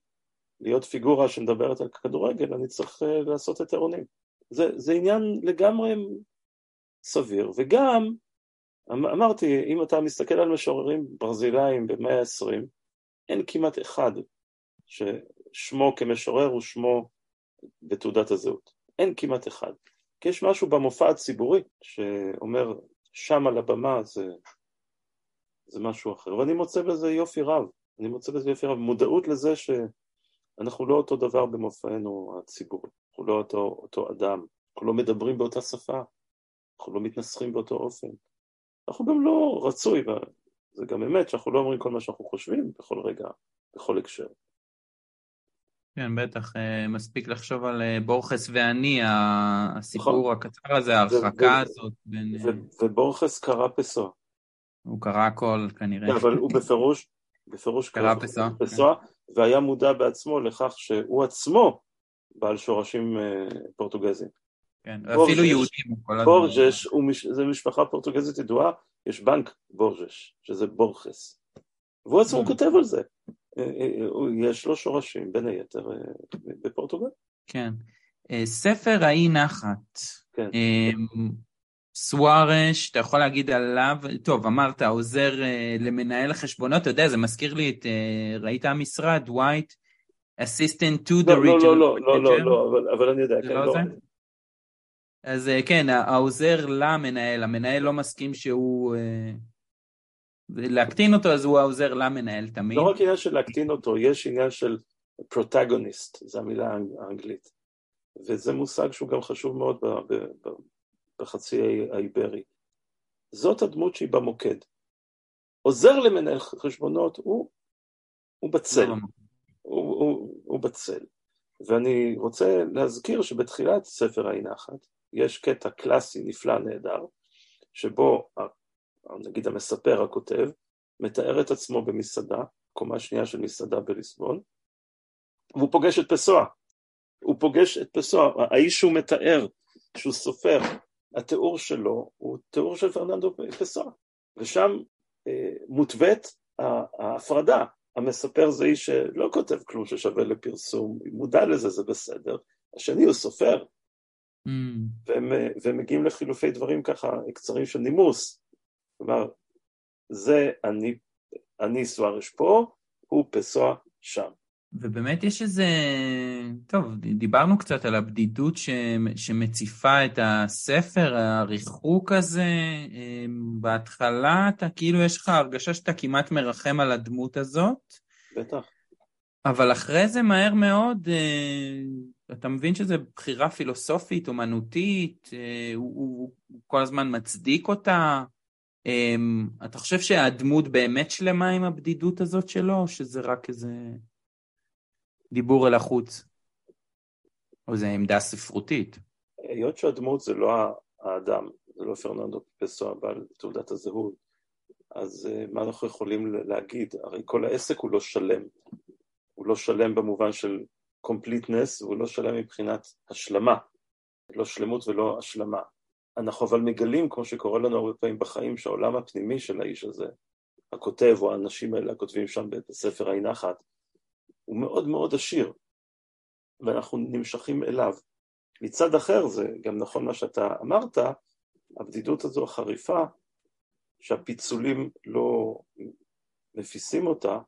להיות פיגורה שמדברת על כדורגל, אני צריך אה, לעשות את היתרונים. זה, זה עניין לגמרי סביר, וגם, אמ, אמרתי, אם אתה מסתכל על משוררים ברזילאים במאה ה-20, אין כמעט אחד ששמו כמשורר הוא שמו בתעודת הזהות. אין כמעט אחד. כי יש משהו במופע הציבורי שאומר, שם על הבמה זה, זה משהו אחר. ואני מוצא בזה יופי רב. אני מוצא בזה יופי רב. מודעות לזה שאנחנו לא אותו דבר במופענו הציבורי. אנחנו לא אותו, אותו אדם. אנחנו לא מדברים באותה שפה. אנחנו לא מתנסחים באותו אופן. אנחנו גם לא רצוי, וזה גם אמת שאנחנו לא אומרים כל מה שאנחנו חושבים בכל רגע, בכל הקשר. כן, בטח, אה, מספיק לחשוב על אה, בורכס ואני, הסיפור נכון. הקצר הזה, ההרחקה הזאת בין... אה, ובורכס קרא פסוע. הוא קרא הכל כנראה. כן, אבל הוא בפירוש, בפירוש קרא פסוע. פסוע, כן. והיה מודע בעצמו לכך שהוא עצמו בעל שורשים פורטוגזיים. כן, אפילו יהודים. בורג'ש, זה משפחה פורטוגזית ידועה, יש בנק בורג'ש, שזה בורכס. והוא עצמו. כותב על זה. אה, אה, יש לו שורשים בין היתר אה, בפורטוגל. כן. ספר האי נחת. כן. סוארש, אתה יכול להגיד עליו, טוב, אמרת, עוזר למנהל החשבונות, אתה יודע, זה מזכיר לי את, ראית המשרד, white, assistant to the לא, לא, regional לא, לא, לא, לא, לא, אבל, אבל אני יודע, כן, לא. זה? אז כן, העוזר למנהל, המנהל לא מסכים שהוא... להקטין אותו אז הוא העוזר למנהל תמיד. לא רק עניין של להקטין אותו, יש עניין של פרוטגוניסט, זו המילה האנגלית. וזה מושג שהוא גם חשוב מאוד בחצי האיברי. זאת הדמות שהיא במוקד. עוזר למנהל חשבונות הוא, הוא בצל. הוא, הוא, הוא בצל. ואני רוצה להזכיר שבתחילת ספר האי נחת יש קטע קלאסי נפלא נהדר, שבו נגיד המספר, הכותב, מתאר את עצמו במסעדה, קומה שנייה של מסעדה בליסבון, והוא פוגש את פסוע. הוא פוגש את פסוע, האיש שהוא מתאר, שהוא סופר, התיאור שלו הוא תיאור של פרננדו פסוע, ושם אה, מותווית ההפרדה. המספר זה איש שלא כותב כלום ששווה לפרסום, מודע לזה, זה בסדר. השני הוא סופר, mm. והם, והם מגיעים לחילופי דברים ככה קצרים של נימוס. כלומר, זה אני, אני סוארש פה, הוא פסוע שם. ובאמת יש איזה, טוב, דיברנו קצת על הבדידות ש... שמציפה את הספר, הריחוק הזה. אמ, בהתחלה אתה כאילו, יש לך הרגשה שאתה כמעט מרחם על הדמות הזאת. בטח. אבל אחרי זה מהר מאוד, אה, אתה מבין שזו בחירה פילוסופית, אומנותית, אה, הוא, הוא, הוא כל הזמן מצדיק אותה. Um, אתה חושב שהדמות באמת שלמה עם הבדידות הזאת שלו, או שזה רק איזה דיבור אל החוץ? או זו עמדה ספרותית? היות שהדמות זה לא האדם, זה לא פרננדו פסו בעל תעודת הזהות, אז uh, מה אנחנו יכולים להגיד? הרי כל העסק הוא לא שלם. הוא לא שלם במובן של completeness, והוא לא שלם מבחינת השלמה. לא שלמות ולא השלמה. אנחנו אבל מגלים, כמו שקורה לנו הרבה פעמים בחיים, שהעולם הפנימי של האיש הזה, הכותב או האנשים האלה הכותבים שם בספר האי נחת, הוא מאוד מאוד עשיר, ואנחנו נמשכים אליו. מצד אחר, זה גם נכון מה שאתה אמרת, הבדידות הזו החריפה, שהפיצולים לא מפיסים אותה,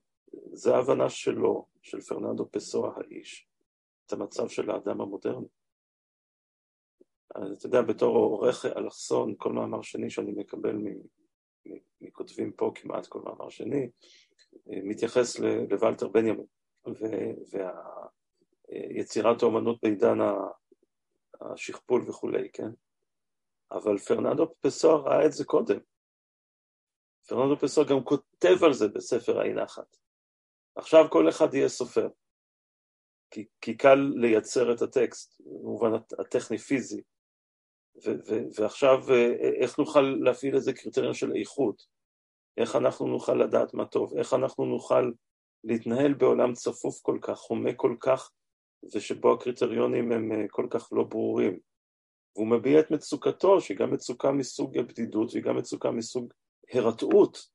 זה ההבנה שלו, של פרננדו פסואה האיש, את המצב של האדם המודרני. אז אתה יודע, בתור עורך אלכסון, כל מאמר שני שאני מקבל מכותבים פה, כמעט כל מאמר שני, מתייחס לוולטר בנימין ויצירת האומנות בעידן השכפול וכולי, כן? אבל פרננדו פסוע ראה את זה קודם. פרננדו פסוע גם כותב על זה בספר האי נחת. עכשיו כל אחד יהיה סופר. כי, כי קל לייצר את הטקסט, במובן הטכני-פיזי. ועכשיו איך נוכל להפעיל איזה קריטריון של איכות? איך אנחנו נוכל לדעת מה טוב? איך אנחנו נוכל להתנהל בעולם צפוף כל כך, חומה כל כך, ושבו הקריטריונים הם אה, כל כך לא ברורים? והוא מביע את מצוקתו, שהיא גם מצוקה מסוג הבדידות והיא גם מצוקה מסוג הרתעות.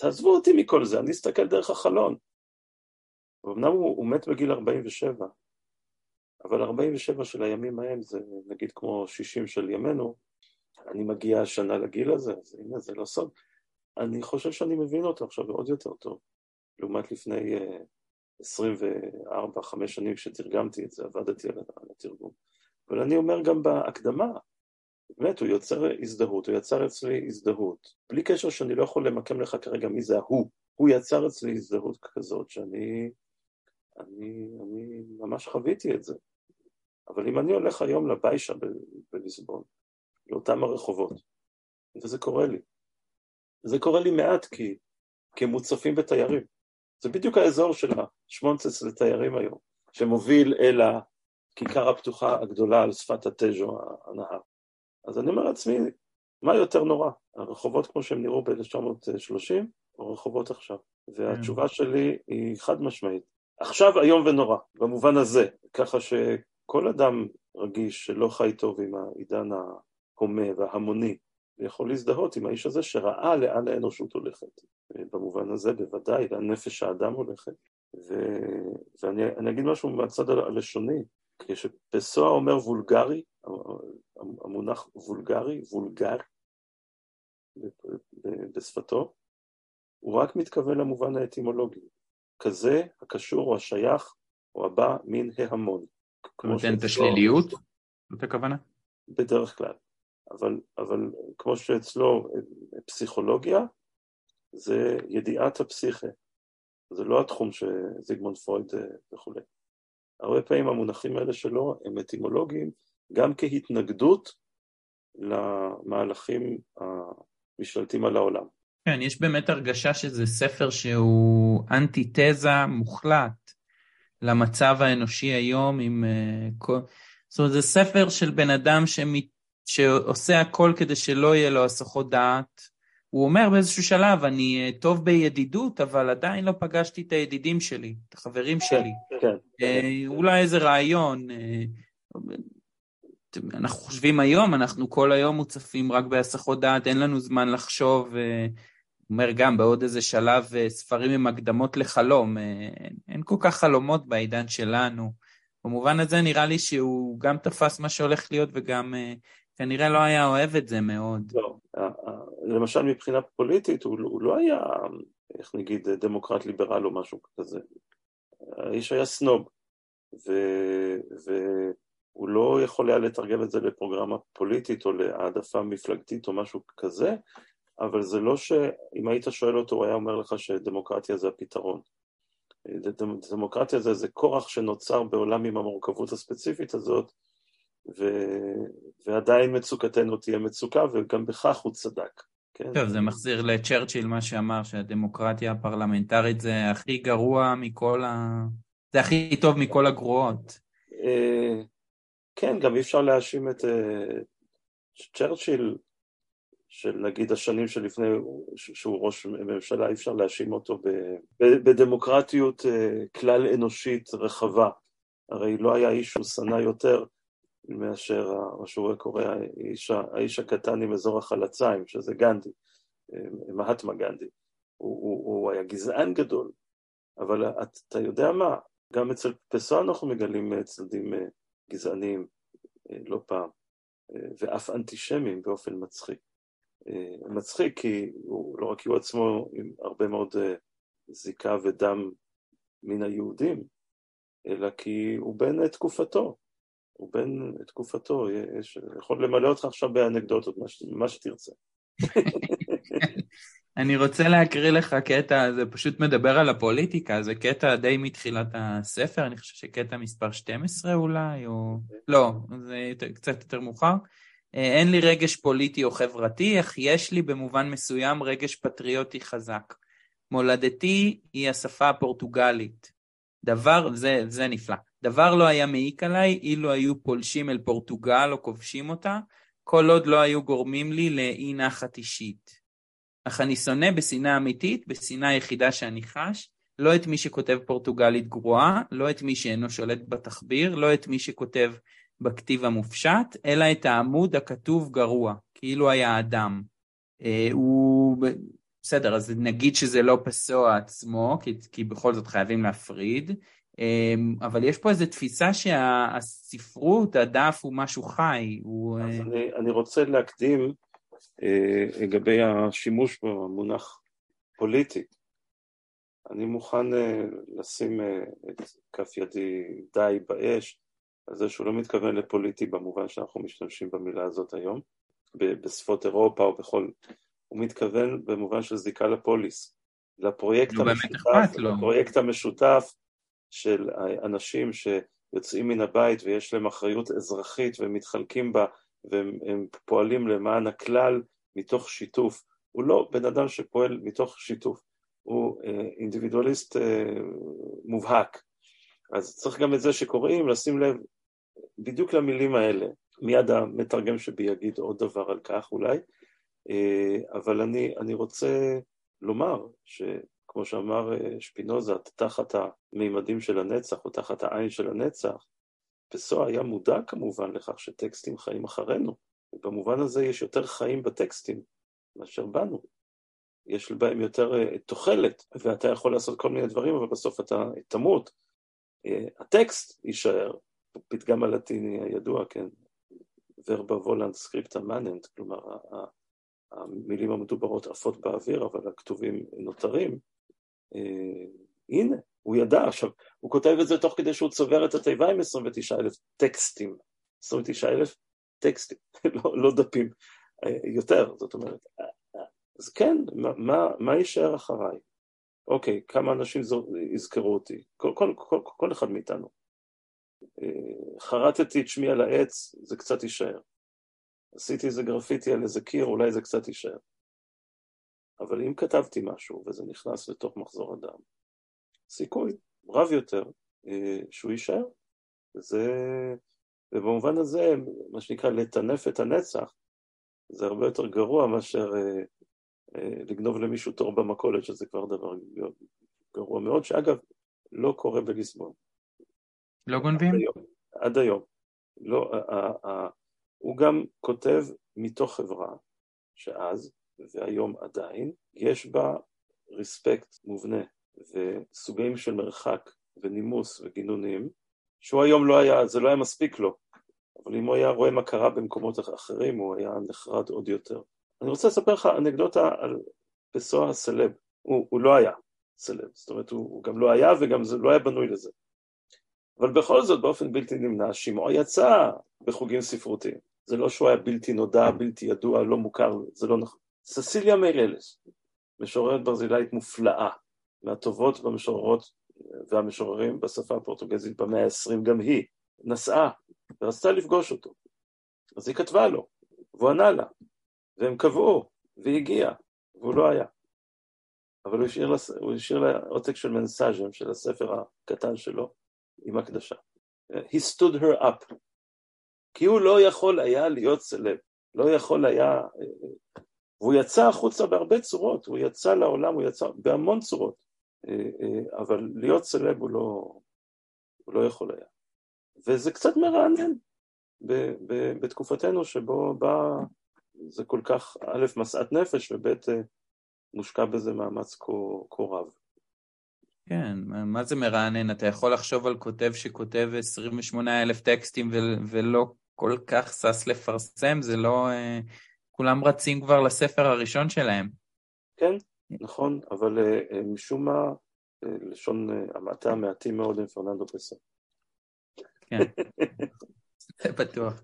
תעזבו אותי מכל זה, אני אסתכל דרך החלון. אמנם הוא, הוא מת בגיל 47, אבל 47 של הימים ההם זה נגיד כמו 60 של ימינו, אני מגיע השנה לגיל הזה, אז הנה זה לא סוד. אני חושב שאני מבין אותו עכשיו עוד יותר טוב, לעומת לפני 24-5 שנים כשתרגמתי את זה, עבדתי על התרגום. אבל אני אומר גם בהקדמה, באמת, הוא יוצר הזדהות, הוא יצר אצלי הזדהות, בלי קשר שאני לא יכול למקם לך כרגע מי זה ההוא, הוא יצר אצלי הזדהות כזאת שאני אני, אני ממש חוויתי את זה. אבל אם אני הולך היום לביישה בליסבון, לאותם הרחובות, וזה קורה לי, זה קורה לי מעט כי, כי הם מוצפים בתיירים. זה בדיוק האזור של השמונצץ לתיירים היום, שמוביל אל הכיכר הפתוחה הגדולה על שפת התז'ו, הנהר. אז אני אומר לעצמי, מה יותר נורא, הרחובות כמו שהם נראו ב-1930, או רחובות עכשיו? והתשובה שלי היא חד משמעית, עכשיו איום ונורא, במובן הזה, ככה שכל אדם רגיש שלא חי טוב עם העידן ההומה וההמוני, יכול להזדהות עם האיש הזה שראה לאן האנושות הולכת. במובן הזה בוודאי, לאן נפש האדם הולכת. ו... ואני אגיד משהו מהצד הלשוני, כשפסואה אומר וולגרי, המונח וולגרי, וולגר, בשפתו, הוא רק מתכוון למובן האטימולוגי. כזה הקשור או השייך או הבא מן ההמון. נותן את השליליות? זאת הכוונה? בדרך כלל. אבל, אבל כמו שאצלו פסיכולוגיה זה ידיעת הפסיכה. זה לא התחום שזיגמונד פרויד אה, וכולי. הרבה פעמים המונחים האלה שלו הם אטימולוגיים גם כהתנגדות למהלכים המשתלטים על העולם. כן, יש באמת הרגשה שזה ספר שהוא אנטיתזה מוחלט למצב האנושי היום עם uh, כל... זאת אומרת, זה ספר של בן אדם שמת... שעושה הכל כדי שלא יהיה לו הסחות דעת. הוא אומר באיזשהו שלב, אני uh, טוב בידידות, אבל עדיין לא פגשתי את הידידים שלי, את החברים שלי. כן. Uh, אולי איזה רעיון. Uh, אנחנו חושבים היום, אנחנו כל היום מוצפים רק בהסחות דעת, אין לנו זמן לחשוב. Uh, אומר גם בעוד איזה שלב אה, ספרים עם הקדמות לחלום, אה, אין כל כך חלומות בעידן שלנו. במובן הזה נראה לי שהוא גם תפס מה שהולך להיות וגם אה, כנראה לא היה אוהב את זה מאוד. לא, למשל מבחינה פוליטית הוא, הוא לא היה, איך נגיד, דמוקרט ליברל או משהו כזה. האיש היה סנוב, ו, והוא לא יכול היה לתרגם את זה לפרוגרמה פוליטית או להעדפה מפלגתית או משהו כזה, אבל זה לא שאם היית שואל אותו הוא היה אומר לך שדמוקרטיה זה הפתרון. דמוקרטיה זה איזה כורח שנוצר בעולם עם המורכבות הספציפית הזאת, ו... ועדיין מצוקתנו תהיה מצוקה, וגם בכך הוא צדק. כן? טוב, זה מחזיר לצ'רצ'יל מה שאמר, שהדמוקרטיה הפרלמנטרית זה הכי גרוע מכל ה... זה הכי טוב מכל הגרועות. אה, כן, גם אי אפשר להאשים את אה, צ'רצ'יל של נגיד השנים שלפני שהוא ראש ממשלה, אי אפשר להאשים אותו בדמוקרטיות אה, כלל אנושית רחבה. הרי לא היה איש שהוא שנא יותר מאשר מה שהוא קורא האיש, האיש הקטן עם אזור החלציים, שזה גנדי, אה, מהטמה גנדי. הוא, הוא, הוא היה גזען גדול, אבל אתה יודע מה, גם אצל פסו אנחנו מגלים אה, צדדים גזעניים לא פעם, ואף אנטישמים באופן מצחיק. אה, מצחיק כי הוא לא רק הוא עצמו עם הרבה מאוד אה, זיקה ודם מן היהודים, אלא כי הוא בן תקופתו, הוא בן תקופתו, יש, יכול למלא אותך עכשיו באנקדוטות, מה, מה שתרצה. [laughs] אני רוצה להקריא לך קטע, זה פשוט מדבר על הפוליטיקה, זה קטע די מתחילת הספר, אני חושב שקטע מספר 12 אולי, או... לא, זה קצת יותר מאוחר. אה, אין לי רגש פוליטי או חברתי, אך יש לי במובן מסוים רגש פטריוטי חזק. מולדתי היא השפה הפורטוגלית. דבר, זה, זה נפלא. דבר לא היה מעיק עליי אילו היו פולשים אל פורטוגל או כובשים אותה, כל עוד לא היו גורמים לי לאי נחת אישית. אך אני שונא בשנאה אמיתית, בשנאה היחידה שאני חש, לא את מי שכותב פורטוגלית גרועה, לא את מי שאינו שולט בתחביר, לא את מי שכותב בכתיב המופשט, אלא את העמוד הכתוב גרוע, כאילו היה אדם. אה, הוא... בסדר, אז נגיד שזה לא פסוע עצמו, כי, כי בכל זאת חייבים להפריד, אה, אבל יש פה איזו תפיסה שהספרות, הדף הוא משהו חי. הוא... אז אני, אני רוצה להקדים אה, לגבי השימוש במונח פוליטי. אני מוכן אה, לשים אה, את כף ידי די באש על זה שהוא לא מתכוון לפוליטי במובן שאנחנו משתמשים במילה הזאת היום, בשפות אירופה או בכל... הוא מתכוון במובן של זיקה לפוליס, לפרויקט המשותף, לפרויקט המשותף של אנשים שיוצאים מן הבית ויש להם אחריות אזרחית והם מתחלקים בה והם פועלים למען הכלל מתוך שיתוף. הוא לא בן אדם שפועל מתוך שיתוף, הוא אה, אינדיבידואליסט אה, מובהק. אז צריך גם את זה שקוראים, לשים לב בדיוק למילים האלה. מיד המתרגם שבי יגיד עוד דבר על כך אולי, אה, אבל אני, אני רוצה לומר שכמו שאמר שפינוזה, תחת המימדים של הנצח או תחת העין של הנצח, פסו היה מודע כמובן לכך שטקסטים חיים אחרינו, ובמובן הזה יש יותר חיים בטקסטים מאשר בנו. יש בהם יותר uh, תוחלת, ואתה יכול לעשות כל מיני דברים, אבל בסוף אתה תמות. הטקסט יישאר, פתגם הלטיני הידוע, כן, ורבה וולנד סקריפטה מננט, כלומר המילים המדוברות עפות באוויר, אבל הכתובים נותרים. Uh, הנה, הוא ידע, עכשיו, הוא כותב את זה תוך כדי שהוא צובר את התיבה עם 29 אלף טקסטים, 29 אלף טקסטים, [laughs] לא, לא דפים, יותר, זאת אומרת, אז כן, מה, מה יישאר אחריי? אוקיי, כמה אנשים יזכרו אותי? כל, כל, כל, כל אחד מאיתנו. חרטתי את שמי על העץ, זה קצת יישאר. עשיתי איזה גרפיטי על איזה קיר, אולי זה קצת יישאר. אבל אם כתבתי משהו וזה נכנס לתוך מחזור הדם, סיכוי רב יותר אה, שהוא יישאר. זה, ובמובן הזה, מה שנקרא לטנף את הנצח, זה הרבה יותר גרוע מאשר אה, אה, לגנוב למישהו תור במכולת, שזה כבר דבר גרוע מאוד, שאגב, לא קורה בליסבון. לא גונבים? עד היום. לא, ה, ה, הוא גם כותב מתוך חברה שאז, והיום עדיין, יש בה ריספקט מובנה וסוגים של מרחק ונימוס וגינונים, שהוא היום לא היה, זה לא היה מספיק לו, אבל אם הוא היה רואה מה קרה במקומות אחרים, הוא היה נחרד עוד יותר. אני רוצה לספר לך אנקדוטה על פסוע הסלב, הוא, הוא לא היה סלב, זאת אומרת הוא, הוא גם לא היה וגם זה לא היה בנוי לזה. אבל בכל זאת באופן בלתי נמנע שמעו יצא בחוגים ספרותיים. זה לא שהוא היה בלתי נודע, בלתי ידוע, לא מוכר, זה לא נכון. ססיליה מייללס, משוררת ברזילאית מופלאה, מהטובות במשוררות והמשוררים בשפה הפורטוגזית במאה ה-20, גם היא נסעה ורצתה לפגוש אותו. אז היא כתבה לו, והוא ענה לה, והם קבעו, והיא הגיעה, והוא לא היה. אבל הוא השאיר לה עותק של מנסאז'ם, של הספר הקטן שלו, עם הקדשה. He stood her up. כי הוא לא יכול היה להיות סלב, לא יכול היה... והוא יצא החוצה בהרבה צורות, הוא יצא לעולם, הוא יצא בהמון צורות. אבל להיות סלב הוא לא, הוא לא יכול היה. וזה קצת מרענן בתקופתנו שבו בא, זה כל כך, א', משאת נפש, וב', מושקע בזה מאמץ כה רב. כן, מה זה מרענן? אתה יכול לחשוב על כותב שכותב 28 אלף טקסטים ולא כל כך שש לפרסם, זה לא... כולם רצים כבר לספר הראשון שלהם. כן, נכון, אבל uh, משום מה, לשון המעטה מעטים מאוד עם פרננדו פסו. כן, [laughs] זה בטוח.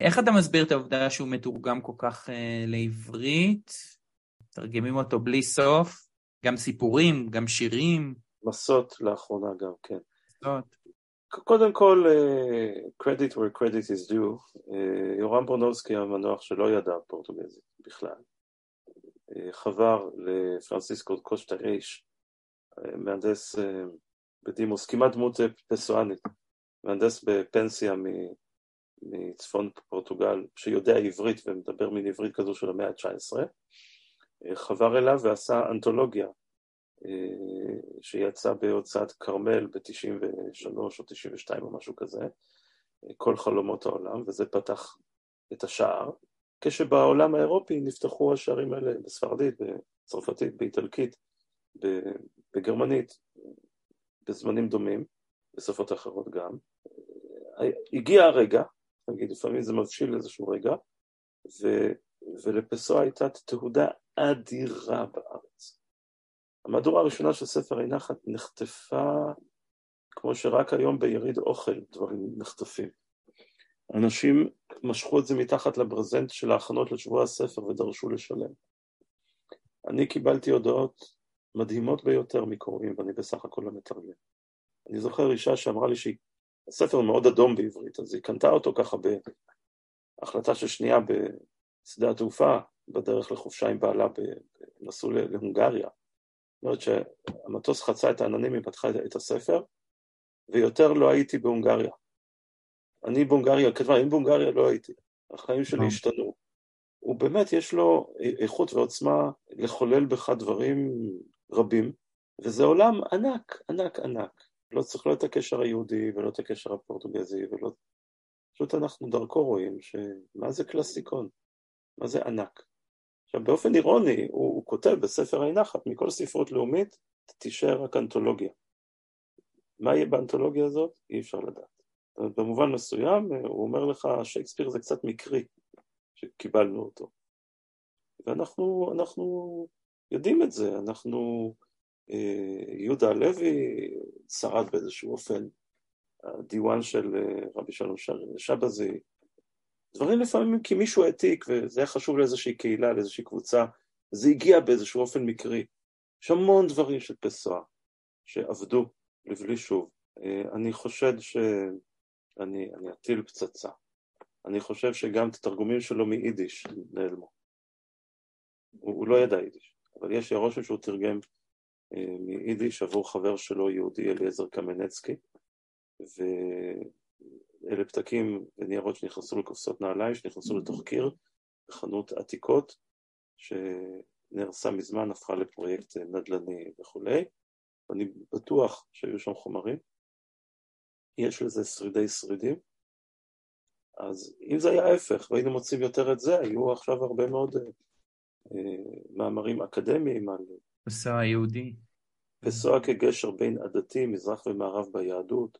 איך אתה מסביר את העובדה שהוא מתורגם כל כך לעברית? מתרגמים אותו בלי סוף, גם סיפורים, גם שירים. מסות לאחרונה גם, כן. מסות. קודם כל, uh, credit where credit is due, uh, יורם ברונובסקי המנוח שלא ידע פורטוגזית בכלל, uh, חבר לפרנסיסקו קושטה uh, מהנדס בדימוס, כמעט דמות פסואנית, מהנדס בפנסיה מצפון פורטוגל, שיודע עברית ומדבר מין עברית כזו של המאה ה-19, חבר אליו ועשה אנתולוגיה שיצא בהוצאת כרמל ב-93 או 92 או משהו כזה, כל חלומות העולם, וזה פתח את השער, כשבעולם האירופי נפתחו השערים האלה בספרדית, בצרפתית, באיטלקית, בגרמנית, בזמנים דומים, בשפות אחרות גם. הגיע הרגע, נגיד לפעמים זה מבשיל איזשהו רגע, ו, ולפסוע הייתה תהודה אדירה בארץ. המהדורה הראשונה של ספר הנחת נחטפה כמו שרק היום ביריד אוכל דברים נחטפים. אנשים משכו את זה מתחת לברזנט של ההכנות לשבוע הספר ודרשו לשלם. אני קיבלתי הודעות מדהימות ביותר מקוראים, ואני בסך הכל לא מתרגם. אני זוכר אישה שאמרה לי שהספר מאוד אדום בעברית, אז היא קנתה אותו ככה בהחלטה של שנייה בשדה התעופה, בדרך לחופשה עם בעלה, נסעו להונגריה. זאת אומרת שהמטוס חצה את העננים, היא פתחה את הספר, ויותר לא הייתי בהונגריה. אני בהונגריה, כתבה, אם בהונגריה לא הייתי. החיים שלי השתנו. הוא באמת, יש לו איכות ועוצמה לחולל בך דברים רבים, וזה עולם ענק, ענק, ענק. לא צריך לא את הקשר היהודי ולא את הקשר הפורטוגזי, ולא... פשוט אנחנו דרכו רואים שמה זה קלאסיקון? מה זה ענק? עכשיו באופן אירוני הוא, הוא כותב בספר עין נחת, מכל ספרות לאומית תישאר רק אנתולוגיה. מה יהיה באנתולוגיה הזאת? אי אפשר לדעת. במובן מסוים הוא אומר לך שייקספיר זה קצת מקרי שקיבלנו אותו. ואנחנו אנחנו יודעים את זה, אנחנו, אה, יהודה הלוי שרד באיזשהו אופן, הדיוואן של אה, רבי שלום שבזי, דברים לפעמים כי מישהו העתיק וזה היה חשוב לאיזושהי קהילה, לאיזושהי קבוצה, זה הגיע באיזשהו אופן מקרי. יש המון דברים של פסואה שעבדו לבלי שוב. אה, אני חושד שאני אני אטיל פצצה. אני חושב שגם את התרגומים שלו מיידיש נעלמו. הוא, הוא לא ידע יידיש, אבל יש לי הרושם שהוא תרגם אה, מיידיש עבור חבר שלו, יהודי אליעזר קמנצקי, ואלה פתקים וניירות שנכנסו לקופסות נעליים, שנכנסו לתוך קיר בחנות עתיקות, שנהרסה מזמן, הפכה לפרויקט נדל"ני וכולי. אני בטוח שהיו שם חומרים, יש לזה שרידי שרידים, אז אם זה היה ההפך והיינו מוצאים יותר את זה, היו עכשיו הרבה מאוד אה, מאמרים אקדמיים על... פסוע היהודי. פסוע כגשר בין עדתי, מזרח ומערב ביהדות,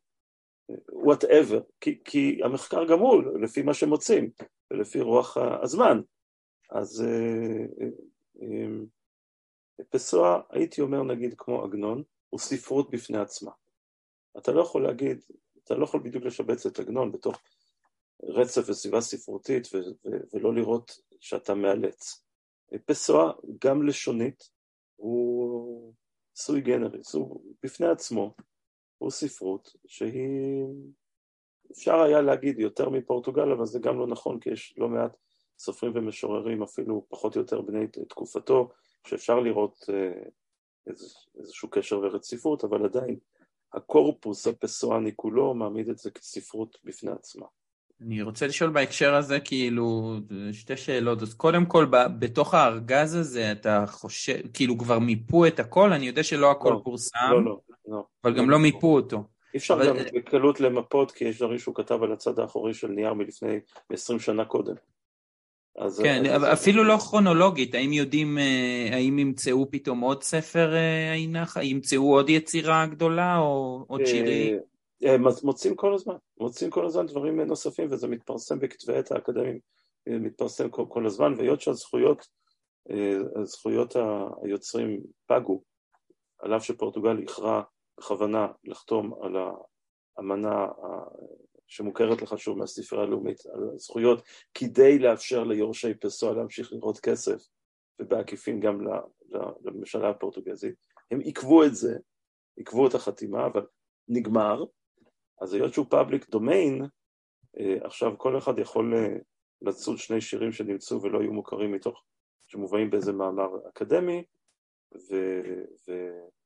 וואטאבר, כי, כי המחקר הוא, לפי מה שמוצאים, ולפי רוח הזמן. אז אה, אה, פסוע, הייתי אומר נגיד כמו עגנון, הוא ספרות בפני עצמה. אתה לא יכול להגיד, אתה לא יכול בדיוק לשבץ את עגנון בתוך רצף וסביבה ספרותית ו- ו- ולא לראות שאתה מאלץ. פסוע, גם לשונית, הוא סוי גנריס, הוא בפני עצמו, הוא ספרות שהיא, אפשר היה להגיד יותר מפורטוגל, אבל זה גם לא נכון, כי יש לא מעט סופרים ומשוררים, אפילו פחות או יותר בני תקופתו, שאפשר לראות אה, איזשהו קשר ורציפות, אבל עדיין הקורפוס הפסואני כולו מעמיד את זה כספרות בפני עצמה. אני רוצה לשאול בהקשר הזה, כאילו, שתי שאלות. אז קודם כל, בתוך הארגז הזה, אתה חושב, כאילו כבר מיפו את הכל? אני יודע שלא הכל לא, פורסם, לא, לא, לא. אבל גם לא מיפו אותו. אי אפשר אבל... גם בקלות למפות, כי יש דברים שהוא כתב על הצד האחורי של נייר מלפני 20 שנה קודם. אז, כן, אז אפילו. לא כרונולוגית, האם יודעים, אה, האם ימצאו פתאום עוד ספר עינך, אה, ימצאו עוד יצירה גדולה או עוד שירים? אה, מוצאים כל הזמן, מוצאים כל הזמן דברים נוספים וזה מתפרסם בכתבי עת האקדמיים, מתפרסם כל, כל הזמן, והיות שהזכויות, זכויות היוצרים פגו, על אף שפורטוגל איחרה בכוונה לחתום על האמנה שמוכרת לך שוב מהספרייה הלאומית על הזכויות, כדי לאפשר ליורשי פסוע להמשיך לראות כסף ובעקיפין גם לממשלה הפורטוגזית, הם עיכבו את זה, עיכבו את החתימה, אבל נגמר, אז היות שהוא פאבליק דומיין, עכשיו כל אחד יכול אה, לצוד שני שירים שנמצאו ולא היו מוכרים מתוך, שמובאים באיזה מאמר אקדמי, ו, ו, אה,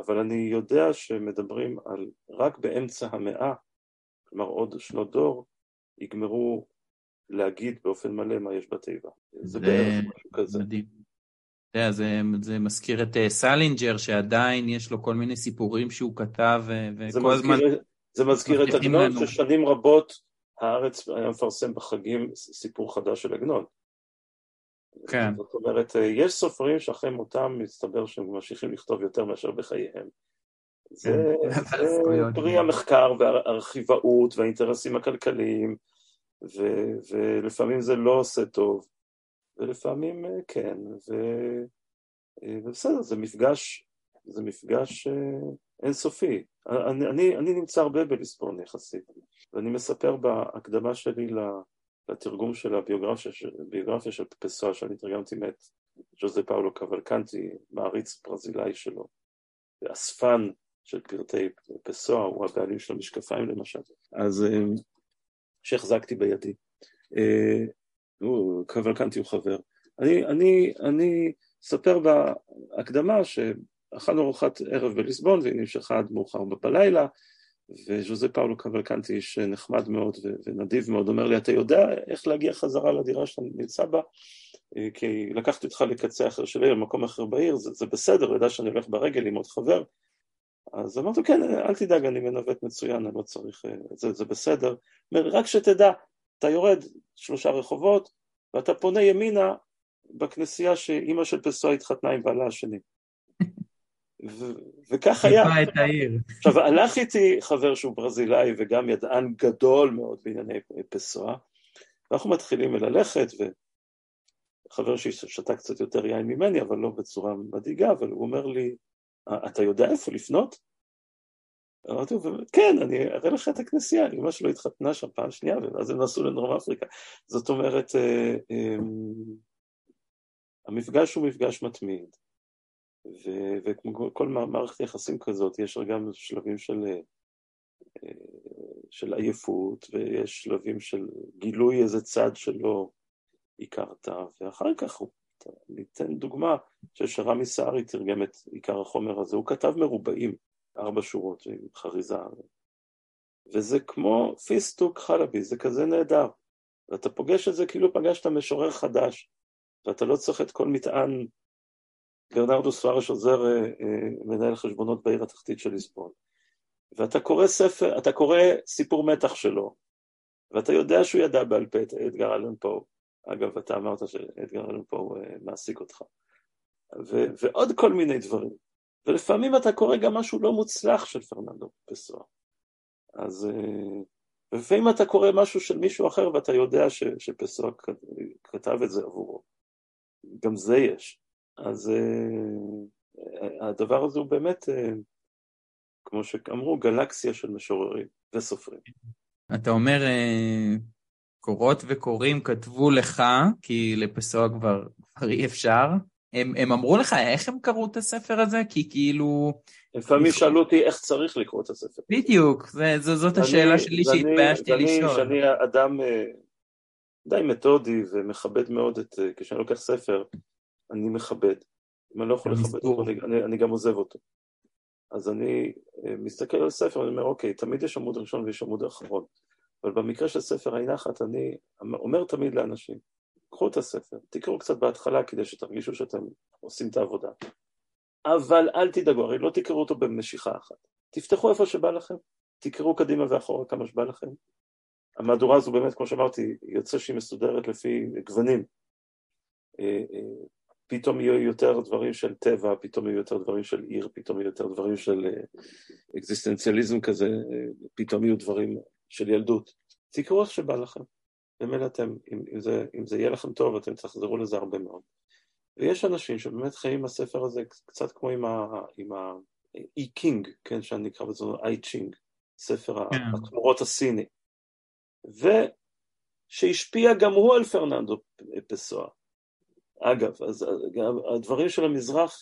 אבל אני יודע שמדברים על רק באמצע המאה, כלומר עוד שנות דור, יגמרו להגיד באופן מלא מה יש בתיבה. זה, זה בערך משהו כזה. מדהים. אתה יודע, זה, זה מזכיר את אה, סלינג'ר, שעדיין יש לו כל מיני סיפורים שהוא כתב, וכל הזמן... זה מזכיר את עגנון, ששנים רבות הארץ היה מפרסם בחגים סיפור חדש של עגנון. כן. זאת אומרת, אה, יש סופרים שאחרי מותם מסתבר שהם ממשיכים לכתוב יותר מאשר בחייהם. זה, כן. זה [laughs] פרי המחקר והארכיבאות והאינטרסים הכלכליים, ו, ולפעמים זה לא עושה טוב, ולפעמים אה, כן, ו, אה, ובסדר, זה מפגש, זה מפגש אינסופי. אני, אני, אני נמצא הרבה בליסבון יחסית, ואני מספר בהקדמה שלי לתרגום של הביוגרפיה של, פסואה שאני תרגמתי מאת ג'וזה פאולו קוולקנטי, מעריץ ברזילאי שלו, ואספן של פרטי פסואה, הוא הבעלים של המשקפיים למשל, אז אה, שהחזקתי בידי. אה, קוולקנטי הוא חבר. אני, אני, אני אספר בהקדמה שאכלנו ארוחת ערב בליסבון והיא נמשכה עד מאוחר בלילה וז'וזה פאולו קוולקנטי איש נחמד מאוד ונדיב מאוד, אומר לי, אתה יודע איך להגיע חזרה לדירה שאתה נמצא בה? אה, כי לקחתי אותך לקצה אחר של העיר, מקום אחר בעיר, זה, זה בסדר, הוא ידע שאני הולך ברגל עם עוד חבר. אז אמרתי, כן, אל תדאג, אני מנווט מצוין, אני לא צריך, אה, זה, זה בסדר. אומר, רק שתדע, אתה יורד שלושה רחובות, ואתה פונה ימינה בכנסייה שאימא של פסואה התחתנה עם בעלה השני. וכך היה. את העיר. עכשיו, הלך איתי חבר שהוא ברזילאי וגם ידען גדול מאוד בענייני פסואה, ואנחנו מתחילים ללכת, וחבר ששתה קצת יותר יין ממני, אבל לא בצורה מדאיגה, אבל הוא אומר לי, אה, אתה יודע איפה לפנות? אמרתי לו, כן, אני אראה לך את הכנסייה, אמא שלו התחתנה שם פעם שנייה, ואז הם נסעו לדרום אפריקה. זאת אומרת, אה, אה, המפגש הוא מפגש מתמיד. וכמו כל מערכת יחסים כזאת, יש גם שלבים של, אה, של עייפות, ויש שלבים של גילוי איזה צד שלא הכרת, ואחר כך הוא, ניתן דוגמה ששרמי סערי תרגם את עיקר החומר הזה, הוא כתב מרובעים, ארבע שורות עם חריזה, וזה כמו פיסטוק חלבי, זה כזה נהדר, ואתה פוגש את זה כאילו פגשת משורר חדש, ואתה לא צריך את כל מטען ליאונרדו סוארש עוזר אה, אה, מנהל חשבונות בעיר התחתית של ליסבון. ואתה קורא ספר, אתה קורא סיפור מתח שלו, ואתה יודע שהוא ידע בעל פה את אדגר אלן פו. אגב, אתה אמרת שאדגר אלן פו אה, מעסיק אותך. ו- ועוד כל מיני דברים. ולפעמים אתה קורא גם משהו לא מוצלח של פרננדו פסואה. אז לפעמים אתה קורא משהו של מישהו אחר ואתה יודע ש- שפסואה כתב את זה עבורו. גם זה יש. אז uh, הדבר הזה הוא באמת, uh, כמו שאמרו, גלקסיה של משוררים וסופרים. אתה אומר, קורות וקוראים כתבו לך, כי לפסוע כבר, כבר אי אפשר. הם, הם אמרו לך איך הם קראו את הספר הזה? כי כאילו... לפעמים שאלו אותי איך צריך לקרוא את הספר. בדיוק, זה, זו, זאת השאלה שלי שהתביישתי לשאול. שאני אדם די מתודי ומכבד מאוד את, כשאני לוקח ספר, אני מכבד. אם אני לא יכול לכבד אותו, אני, אני גם עוזב אותו. אז אני אה, מסתכל על ספר, ואני אומר, אוקיי, תמיד יש עמוד ראשון ויש עמוד אחרון. אבל במקרה של ספר הנחת, אני אומר תמיד לאנשים, קחו את הספר, תקראו קצת בהתחלה כדי שתרגישו שאתם עושים את העבודה. אבל אל תדאגו, הרי לא תקראו אותו במשיכה אחת. תפתחו איפה שבא לכם, תקראו קדימה ואחורה כמה שבא לכם. המהדורה הזו באמת, כמו שאמרתי, יוצא שהיא מסודרת לפי גוונים. אה, אה, פתאום יהיו יותר דברים של טבע, פתאום יהיו יותר דברים של עיר, פתאום יהיו יותר דברים של אקזיסטנציאליזם כזה, פתאום יהיו דברים של ילדות. תקראו איך שבא לכם. באמת אתם, אם, אם, זה, אם זה יהיה לכם טוב, אתם תחזרו לזה הרבה מאוד. ויש אנשים שבאמת חיים עם הספר הזה קצת כמו עם האי קינג, כן, שאני אקרא בזה אי צ'ינג, ספר, yeah. כן. התמורות הסיני. ושהשפיע גם הוא על פרננדו פסואה. אגב, אז הדברים של המזרח,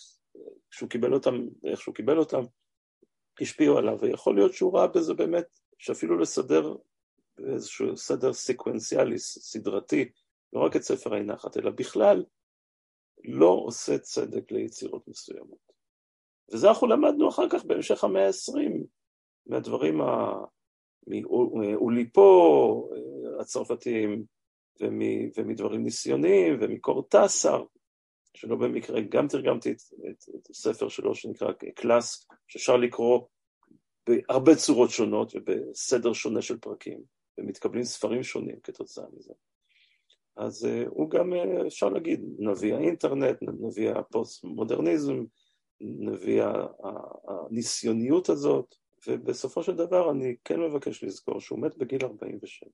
כשהוא קיבל אותם, איך שהוא קיבל אותם, השפיעו עליו, ויכול להיות שהוא ראה בזה באמת, שאפילו לסדר באיזשהו סדר סקוונציאלי, סדרתי, לא רק את ספר עין נחת, אלא בכלל, לא עושה צדק ליצירות מסוימות. וזה אנחנו למדנו אחר כך בהמשך המאה העשרים, מהדברים ה... מהאוליפו הצרפתיים, ומדברים ניסיוניים, ומקורטסר, שלא במקרה גם תרגמתי את, את, את הספר שלו שנקרא קלאס, שאפשר לקרוא בהרבה צורות שונות ובסדר שונה של פרקים, ומתקבלים ספרים שונים כתוצאה מזה. אז אה, הוא גם, אה, אפשר להגיד, נביא האינטרנט, נביא הפוסט-מודרניזם, נביא הניסיוניות הזאת, ובסופו של דבר אני כן מבקש לזכור שהוא מת בגיל 47,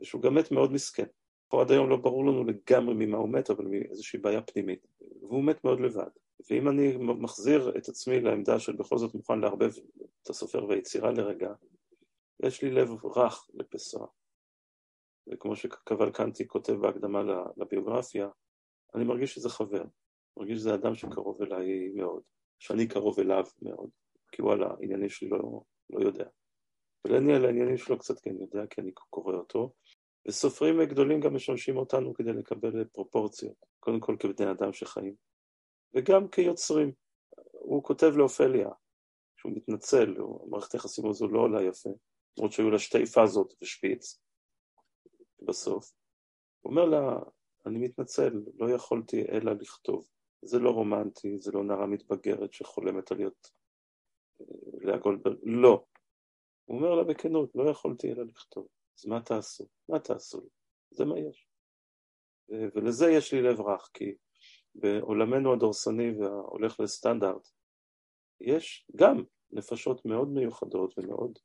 ושהוא גם מת מאוד מסכן. עד היום לא ברור לנו לגמרי ממה הוא מת, אבל מאיזושהי בעיה פנימית. והוא מת מאוד לבד. ואם אני מחזיר את עצמי לעמדה של בכל זאת מוכן לערבב את הסופר והיצירה לרגע, יש לי לב רך לפסוע. וכמו שקוולקנטי כותב בהקדמה לביוגרפיה, אני מרגיש שזה חבר. מרגיש שזה אדם שקרוב אליי מאוד, שאני קרוב אליו מאוד, כי על העניינים שלי לא, לא יודע. אבל אני על העניינים שלו קצת כן יודע, כי אני קורא אותו, וסופרים גדולים גם משמשים אותנו כדי לקבל פרופורציות, קודם כל כבני אדם שחיים, וגם כיוצרים. הוא כותב לאופליה, שהוא מתנצל, מערכת היחסים הזו לא עולה יפה, למרות שהיו לה שתי פאזות ושפיץ בסוף. הוא אומר לה, אני מתנצל, לא יכולתי אלא לכתוב. זה לא רומנטי, זה לא נערה מתבגרת שחולמת על להיות אה, לאה גולדברג, לא. הוא אומר לה בכנות, לא יכולתי אלא לכתוב. אז מה תעשו? מה תעשו? זה מה יש. ולזה יש לי לב רך, כי בעולמנו הדורסני וההולך לסטנדרט, יש גם נפשות מאוד מיוחדות ומאוד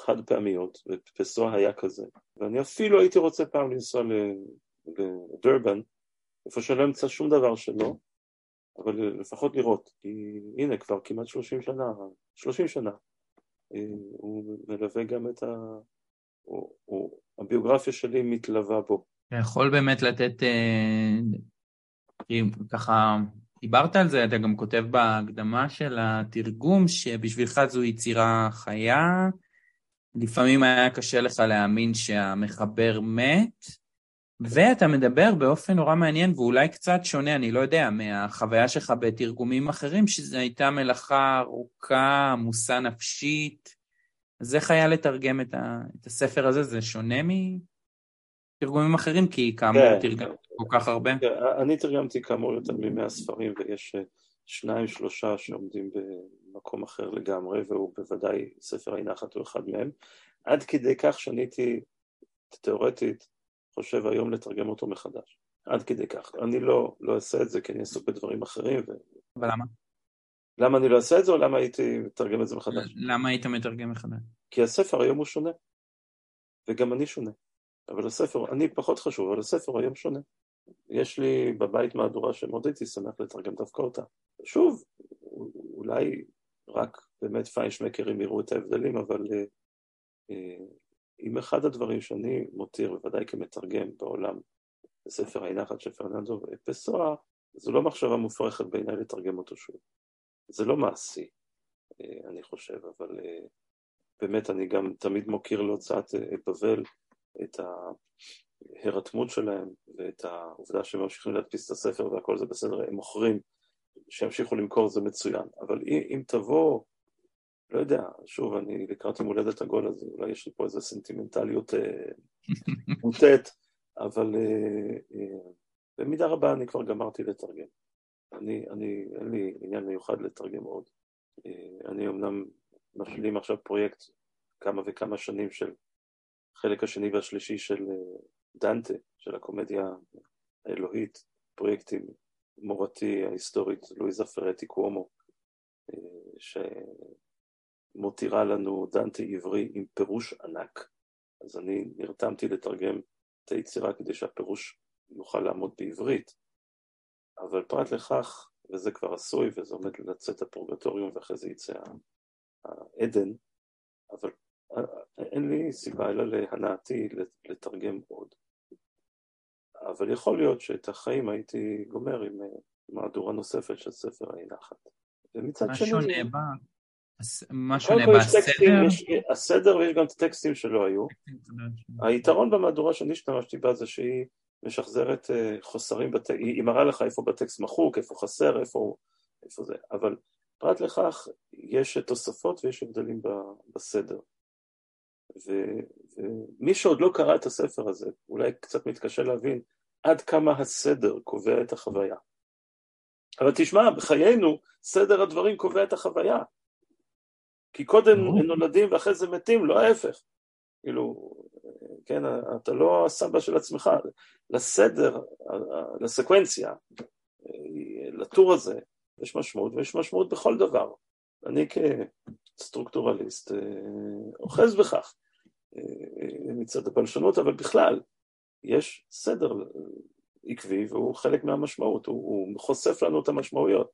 חד פעמיות, ופסוע היה כזה. ואני אפילו הייתי רוצה פעם לנסוע לדרבן, איפה שלא אמצא שום דבר שלו, אבל לפחות לראות, כי הנה כבר כמעט שלושים שנה, שלושים שנה, אה, הוא מלווה גם את ה... הוא, הוא, הביוגרפיה שלי מתלווה בו. אתה יכול באמת לתת, אה, ככה, דיברת על זה, אתה גם כותב בהקדמה של התרגום, שבשבילך זו יצירה חיה, לפעמים היה קשה לך להאמין שהמחבר מת, ואתה מדבר באופן נורא מעניין ואולי קצת שונה, אני לא יודע, מהחוויה שלך בתרגומים אחרים, שזו הייתה מלאכה ארוכה, עמוסה נפשית. אז איך היה לתרגם את, ה, את הספר הזה? זה שונה מתרגומים אחרים, כי כאמור כן, תרגם כל כך הרבה. כן, אני תרגמתי כאמור יותר ממאה ספרים, ויש אה, שניים, שלושה שעומדים במקום אחר לגמרי, והוא בוודאי ספר אחת הוא אחד מהם. עד כדי כך שאני הייתי, תיאורטית, חושב היום לתרגם אותו מחדש. עד כדי כך. אני לא, לא אעשה את זה כי אני עסוק בדברים אחרים. ו... אבל למה? אני לא אעשה את זה או למה הייתי מתרגם את זה מחדש? למה היית מתרגם מחדש? כי הספר היום הוא שונה, וגם אני שונה. אבל הספר, אני פחות חשוב, אבל הספר היום שונה. יש לי בבית מהדורה שמאוד הייתי שמח לתרגם דווקא אותה. שוב, אולי רק באמת פיינשמקרים יראו את ההבדלים, אבל אה, אה, אם אחד הדברים שאני מותיר, בוודאי כמתרגם בעולם, בספר הנחת של פרננדו פסואה, זו לא מחשבה מופרכת בעיניי לתרגם אותו שוב. זה לא מעשי, אה, אני חושב, אבל אה, באמת אני גם תמיד מוקיר להוצאת אה, בבל את ההירתמות שלהם ואת העובדה שהם ממשיכים להדפיס את הספר והכל זה בסדר, הם מוכרים, שימשיכו למכור זה מצוין, אבל אם תבוא, לא יודע, שוב, אני לקראת יום הולדת עגול, אז אולי יש לי פה איזו סנטימנטליות מוטט, [laughs] אבל במידה רבה אני כבר גמרתי לתרגם. אני, אני, אין לי עניין מיוחד לתרגם עוד. אה, אני אמנם משלים עכשיו פרויקט כמה וכמה שנים של חלק השני והשלישי של אה, דנטה, של הקומדיה האלוהית, פרויקט עם מורתי ההיסטורית לואיזה פרטי קוומו, אה, שמותירה לנו דנטה עברי עם פירוש ענק. אז אני נרתמתי לתרגם את היצירה כדי שהפירוש יוכל לעמוד בעברית. אבל פרט לכך, וזה כבר עשוי, וזה עומד לצאת הפורגטוריום ואחרי זה יצא העדן, אבל אין לי סיבה אלא להנאתי לתרגם עוד. אבל יכול להיות שאת החיים הייתי גומר עם מהדורה נוספת של ספר העין נחת. ומצד שני... מה שונה בה? מה שונה בסדר? הסדר ויש גם טקסטים שלא היו. היתרון במהדורה שאני השתמשתי בה זה שהיא משחזרת אה, חוסרים, בת... היא מראה לך איפה בטקסט מחוק, איפה חסר, איפה, איפה זה, אבל פרט לכך יש תוספות ויש הבדלים בסדר. ו... ומי שעוד לא קרא את הספר הזה, אולי קצת מתקשה להבין עד כמה הסדר קובע את החוויה. אבל תשמע, בחיינו סדר הדברים קובע את החוויה. כי קודם נולדים ואחרי זה מתים, לא ההפך. כאילו, כן, אתה לא הסבא של עצמך, לסדר, לסקוונציה, לטור הזה, יש משמעות, ויש משמעות בכל דבר. אני כסטרוקטורליסט אה, אוחז בכך אה, מצד הפלשנות, אבל בכלל, יש סדר עקבי והוא חלק מהמשמעות, הוא, הוא חושף לנו את המשמעויות.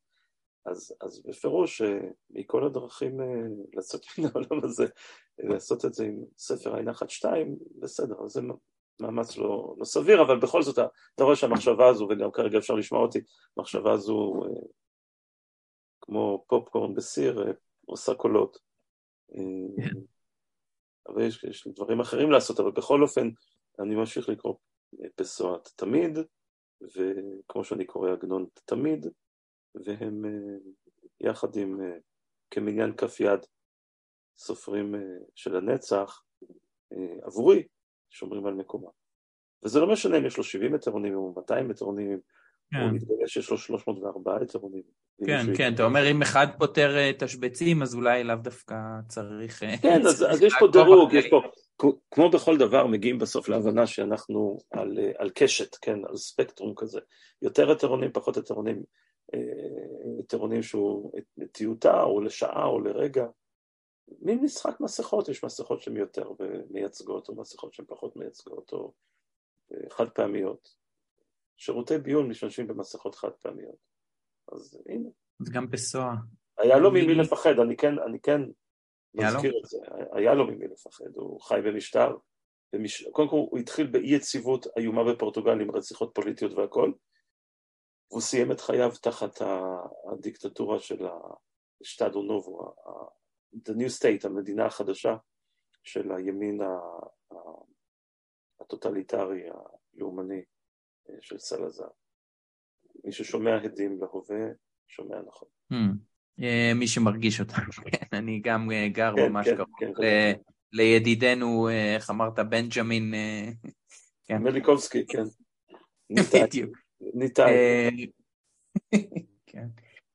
אז, אז בפירוש, אה, מכל הדרכים אה, לצאת [laughs] מן העולם הזה, לעשות את זה עם ספר עין אחת שתיים, בסדר, זה מאמץ לא, לא סביר, אבל בכל זאת, אתה רואה שהמחשבה הזו, וגם כרגע אפשר לשמוע אותי, המחשבה הזו, אה, כמו פופקורן בסיר, עושה קולות. כן. אבל יש, יש דברים אחרים לעשות, אבל בכל אופן, אני ממשיך לקרוא פסועת תמיד, וכמו שאני קורא עגנון תמיד, והם אה, יחד עם אה, כמניין כף יד סופרים אה, של הנצח עבורי שומרים על מקומה. וזה לא משנה אם יש לו 70 מטרונים או 200 מטרונים, כן. הוא מתגלה שיש לו 304 מטרונים. כן, כן, אתה אומר אם אחד פותר תשבצים אז אולי לאו דווקא צריך... כן, אז, אז יש פה דירוג, יש פה, כמו בכל דבר מגיעים בסוף להבנה שאנחנו על, על קשת, כן, על ספקטרום כזה. יותר הטרונים, פחות הטרונים. טירונים שהוא לטיוטה או לשעה או לרגע. מין משחק מסכות, יש מסכות שהן יותר מייצגות או מסכות שהן פחות מייצגות או אה, חד פעמיות. שירותי ביון משתמשים במסכות חד פעמיות. אז הנה. זה גם בסוהר. היה לו ממי לפחד, אני כן, אני כן מזכיר את זה, היה לו ממי לפחד, הוא חי במשטר. במש... קודם כל הוא התחיל באי יציבות איומה בפורטוגל עם רציחות פוליטיות והכל, הוא סיים את חייו תחת הדיקטטורה של ה Estado Novo, the new state, המדינה החדשה של הימין הטוטליטרי, הלאומני אה, של סלאזר. מי ששומע הדים להווה, שומע נכון. Hmm. אה, מי שמרגיש אותה, [laughs] כן, אני גם אה, גר כן, ממש כן, קרוב לידידנו, איך אמרת, בנג'מין. [laughs] מליקובסקי, כן. [laughs] בדיוק. ניתן. אה, כן.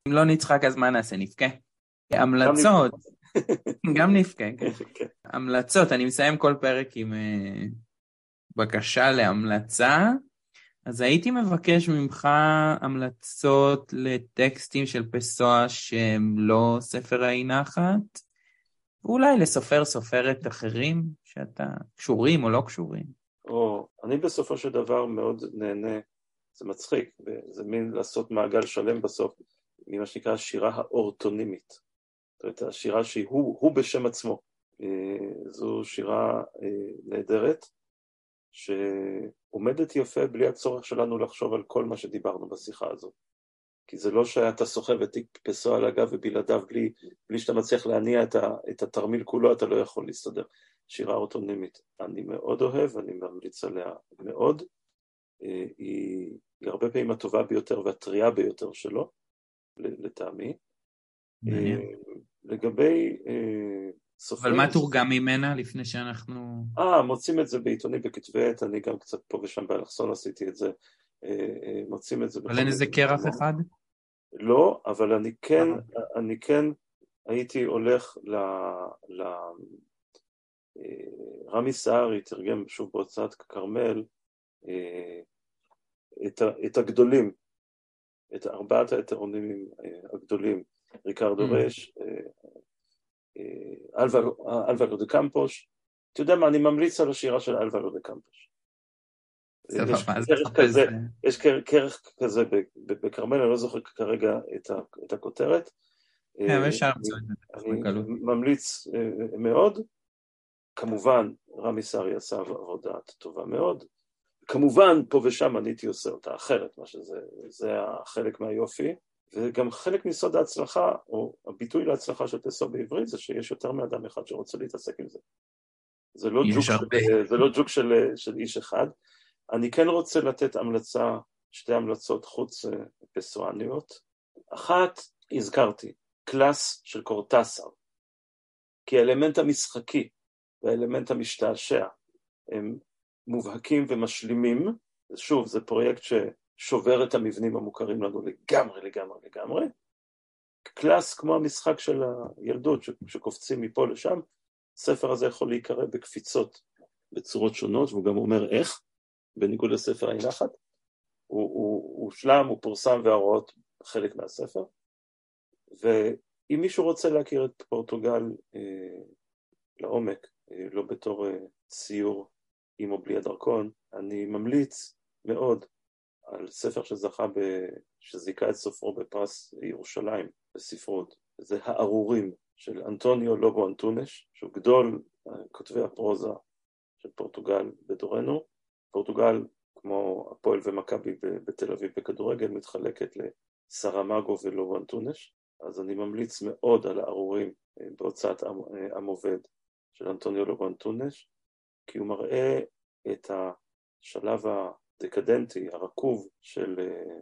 אם לא נצחק אז מה נעשה? נבכה? המלצות. גם נבכה, כן. [laughs] כן. המלצות, אני מסיים כל פרק עם אה, בקשה להמלצה. אז הייתי מבקש ממך המלצות לטקסטים של פסואה שהם לא ספר האי נחת, ואולי לסופר סופרת אחרים שאתה קשורים או לא קשורים. או, אני בסופו של דבר מאוד נהנה זה מצחיק, זה מין לעשות מעגל שלם בסוף, ממה שנקרא השירה האורטונימית. זאת אומרת, השירה שהיא הוא, בשם עצמו. אה, זו שירה אה, נהדרת, שעומדת יפה בלי הצורך שלנו לחשוב על כל מה שדיברנו בשיחה הזאת. כי זה לא שאתה סוחב את תיק פסו על הגב ובלעדיו בלי, בלי שאתה מצליח להניע את, ה, את התרמיל כולו, אתה לא יכול להסתדר. שירה אוטונימית, אני מאוד אוהב, אני ממליץ עליה מאוד. אה, היא הרבה פעמים הטובה ביותר והטריה ביותר שלו, לטעמי. אה, לגבי אה, סופרים... אבל מה תורגם ממנה לפני שאנחנו... אה, מוצאים את זה בעיתונים בכתבי עת, אני גם קצת פה ושם באלכסון עשיתי את זה. מוצאים את זה... אבל אין איזה קרח אחד? לא, אבל אני כן, אני כן הייתי הולך ל... ל... רמי סהרי תרגם שוב בהוצאת כרמל, את, את הגדולים, את ארבעת ההטרונימים אה, הגדולים, ריקרדו mm. רש, אה, אה, אלברו דה קמפוש, אתה יודע מה, אני ממליץ על השירה של אלברו דה קמפוש. יש כרך כזה בכרמל, אני לא זוכר כרגע את הכותרת. כן, אני ממליץ מאוד. כמובן, רמי סארי עשה עבודה טובה מאוד. כמובן, פה ושם אני הייתי עושה אותה אחרת, מה שזה, זה חלק מהיופי, וגם חלק מסוד ההצלחה, או הביטוי להצלחה של פסו בעברית, זה שיש יותר מאדם אחד שרוצה להתעסק עם זה. זה לא ג'וק, של, זה לא ג'וק של, של איש אחד. אני כן רוצה לתת המלצה, שתי המלצות חוץ אה, פסואניות. אחת, הזכרתי, קלאס של קורטסר, כי האלמנט המשחקי והאלמנט המשתעשע הם מובהקים ומשלימים, שוב, זה פרויקט ששובר את המבנים המוכרים לנו לגמרי, לגמרי, לגמרי. קלאס כמו המשחק של הילדות שקופצים מפה לשם, הספר הזה יכול להיקרא בקפיצות בצורות שונות, והוא גם אומר איך, בניגוד לספר עין אחת. הוא, הוא, הוא שלם, הוא פורסם וההוראות חלק מהספר. ואם מישהו רוצה להכיר את פורטוגל אה, לעומק, אה, לא בתור אה, ציור עם או בלי הדרכון, אני ממליץ מאוד על ספר שזכה, ב... שזיכה את סופרו בפרס ירושלים בספרות, זה הארורים של אנטוניו לובו אנטונש, שהוא גדול כותבי הפרוזה של פורטוגל בדורנו. פורטוגל, כמו הפועל ומכבי בתל אביב בכדורגל, מתחלקת לסרמגו ולובו אנטונש, אז אני ממליץ מאוד על הארורים אה, בהוצאת עם אה, עובד של אנטוניו לובו אנטונש, כי הוא מראה את השלב הדקדנטי, הרקוב של אה,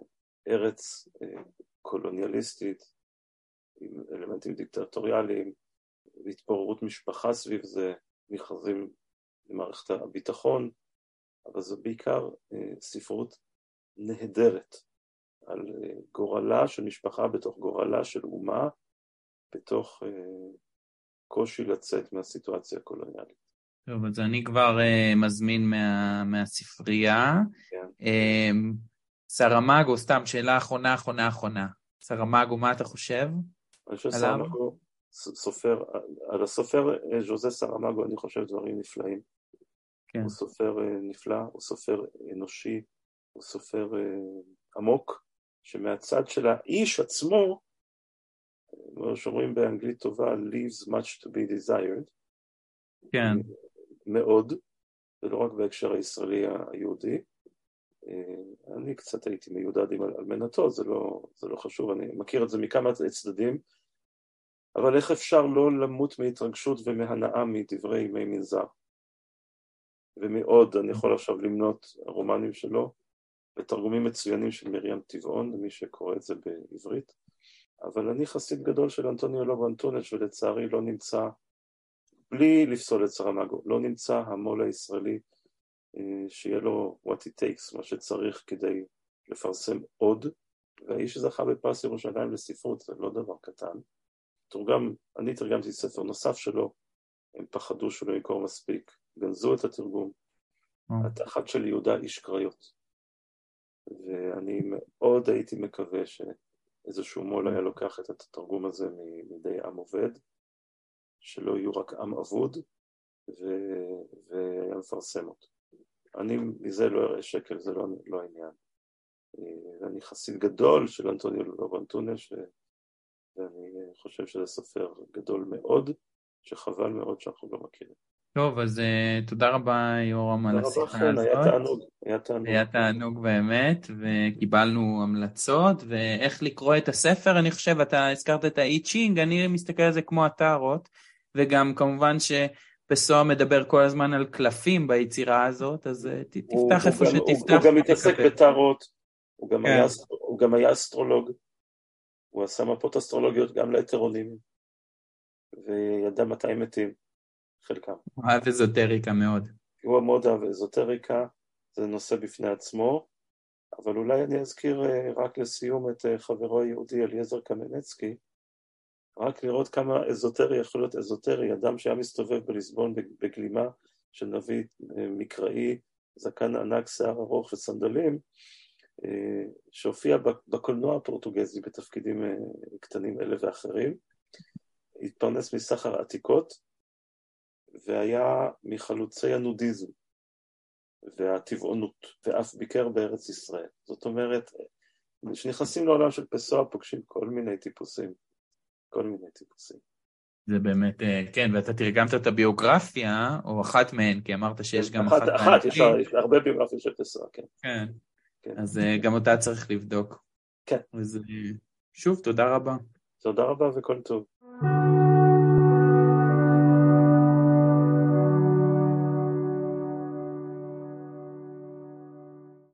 ארץ קולוניאליסטית עם אלמנטים דיקטטוריאליים, והתפוררות משפחה סביב זה, מכרזים למערכת הביטחון, אבל זו בעיקר אה, ספרות נהדרת על אה, גורלה של משפחה בתוך גורלה של אומה, בתוך אה, קושי לצאת מהסיטואציה הקולוניאלית. טוב, אז אני כבר uh, מזמין מה, מהספרייה. כן. סרמגו, סתם שאלה אחרונה, אחרונה, אחרונה. סרמגו, מה אתה חושב? אני חושב שסרמגו, סופר, על הסופר אה, ז'וזה סרמגו אני חושב דברים נפלאים. כן. הוא סופר אה, נפלא, הוא סופר אנושי, הוא סופר עמוק, שמהצד של האיש עצמו, כמו שאומרים באנגלית טובה, leaves much to be desired. כן. מאוד, ולא רק בהקשר הישראלי היהודי. אני קצת הייתי מיודד עם אלמנתו, זה לא, זה לא חשוב, אני מכיר את זה מכמה צדדים, אבל איך אפשר לא למות מהתרגשות ומהנאה מדברי ימי מנזר? ומעוד, אני יכול עכשיו למנות רומנים שלו, ותרגומים מצוינים של מרים טבעון, למי שקורא את זה בעברית, אבל אני חסיד גדול של אנטוניו לובו אנטונש, ולצערי לא נמצא, בלי לפסול את סרמגו, לא נמצא המו"ל הישראלי אה, שיהיה לו what it takes, מה שצריך כדי לפרסם עוד, והאיש זכה בפרס ירושלים לספרות, זה לא דבר קטן. תורגם, אני תרגמתי ספר נוסף שלו, הם פחדו שהוא לא ימכור מספיק, גנזו את התרגום, התחת של יהודה איש קריות. ואני מאוד הייתי מקווה שאיזשהו מו"ל היה לוקח את התרגום הזה מידי עם עובד, שלא יהיו רק עם אבוד, מפרסם אותו. אני מזה לא אראה שקל, זה לא, לא העניין. אני חסיד גדול של אנטוניו לובנטונש, ואני חושב שזה סופר גדול מאוד, שחבל מאוד שאנחנו לא מכירים. טוב, אז uh, תודה רבה יורם על השיחה הזאת. תודה רבה, היה תענוג, היה תענוג. היה תענוג באמת, וקיבלנו המלצות, ואיך לקרוא את הספר, אני חושב, אתה הזכרת את האי צ'ינג, אני מסתכל על זה כמו הטארות, וגם כמובן שפסואה מדבר כל הזמן על קלפים ביצירה הזאת, אז uh, תפתח איפה גם, שתפתח. הוא, הוא גם מתעסק בטארות, הוא, כן. הוא גם היה אסטרולוג. הוא עשה מפות אסטרולוגיות גם להטרונים, וידע מתי מתים, חלקם. הוא אהב אזוטריקה מאוד. הוא מאוד אהב אזוטריקה, זה נושא בפני עצמו, אבל אולי אני אזכיר אה, רק לסיום את אה, חברו היהודי אליעזר קמנצקי, רק לראות כמה אזוטרי יכול להיות אזוטרי, אדם שהיה מסתובב בליסבון בגלימה של נביא אה, מקראי, זקן ענק, שיער ארוך וסנדלים, שהופיע בקולנוע הפורטוגזי בתפקידים קטנים אלה ואחרים, התפרנס מסחר עתיקות והיה מחלוצי הנודיזם והטבעונות, ואף ביקר בארץ ישראל. זאת אומרת, כשנכנסים לעולם של פסואה פוגשים כל מיני טיפוסים, כל מיני טיפוסים. זה באמת, אה, כן, ואתה תרגמת את הביוגרפיה, או אחת מהן, כי אמרת שיש גם אחת, אחת, אחת יש הרבה ביוגרפיות של פסרה, כן. כן, כן. אז אה, גם אותה צריך לבדוק. כן. אז שוב, תודה רבה. תודה רבה וכל טוב.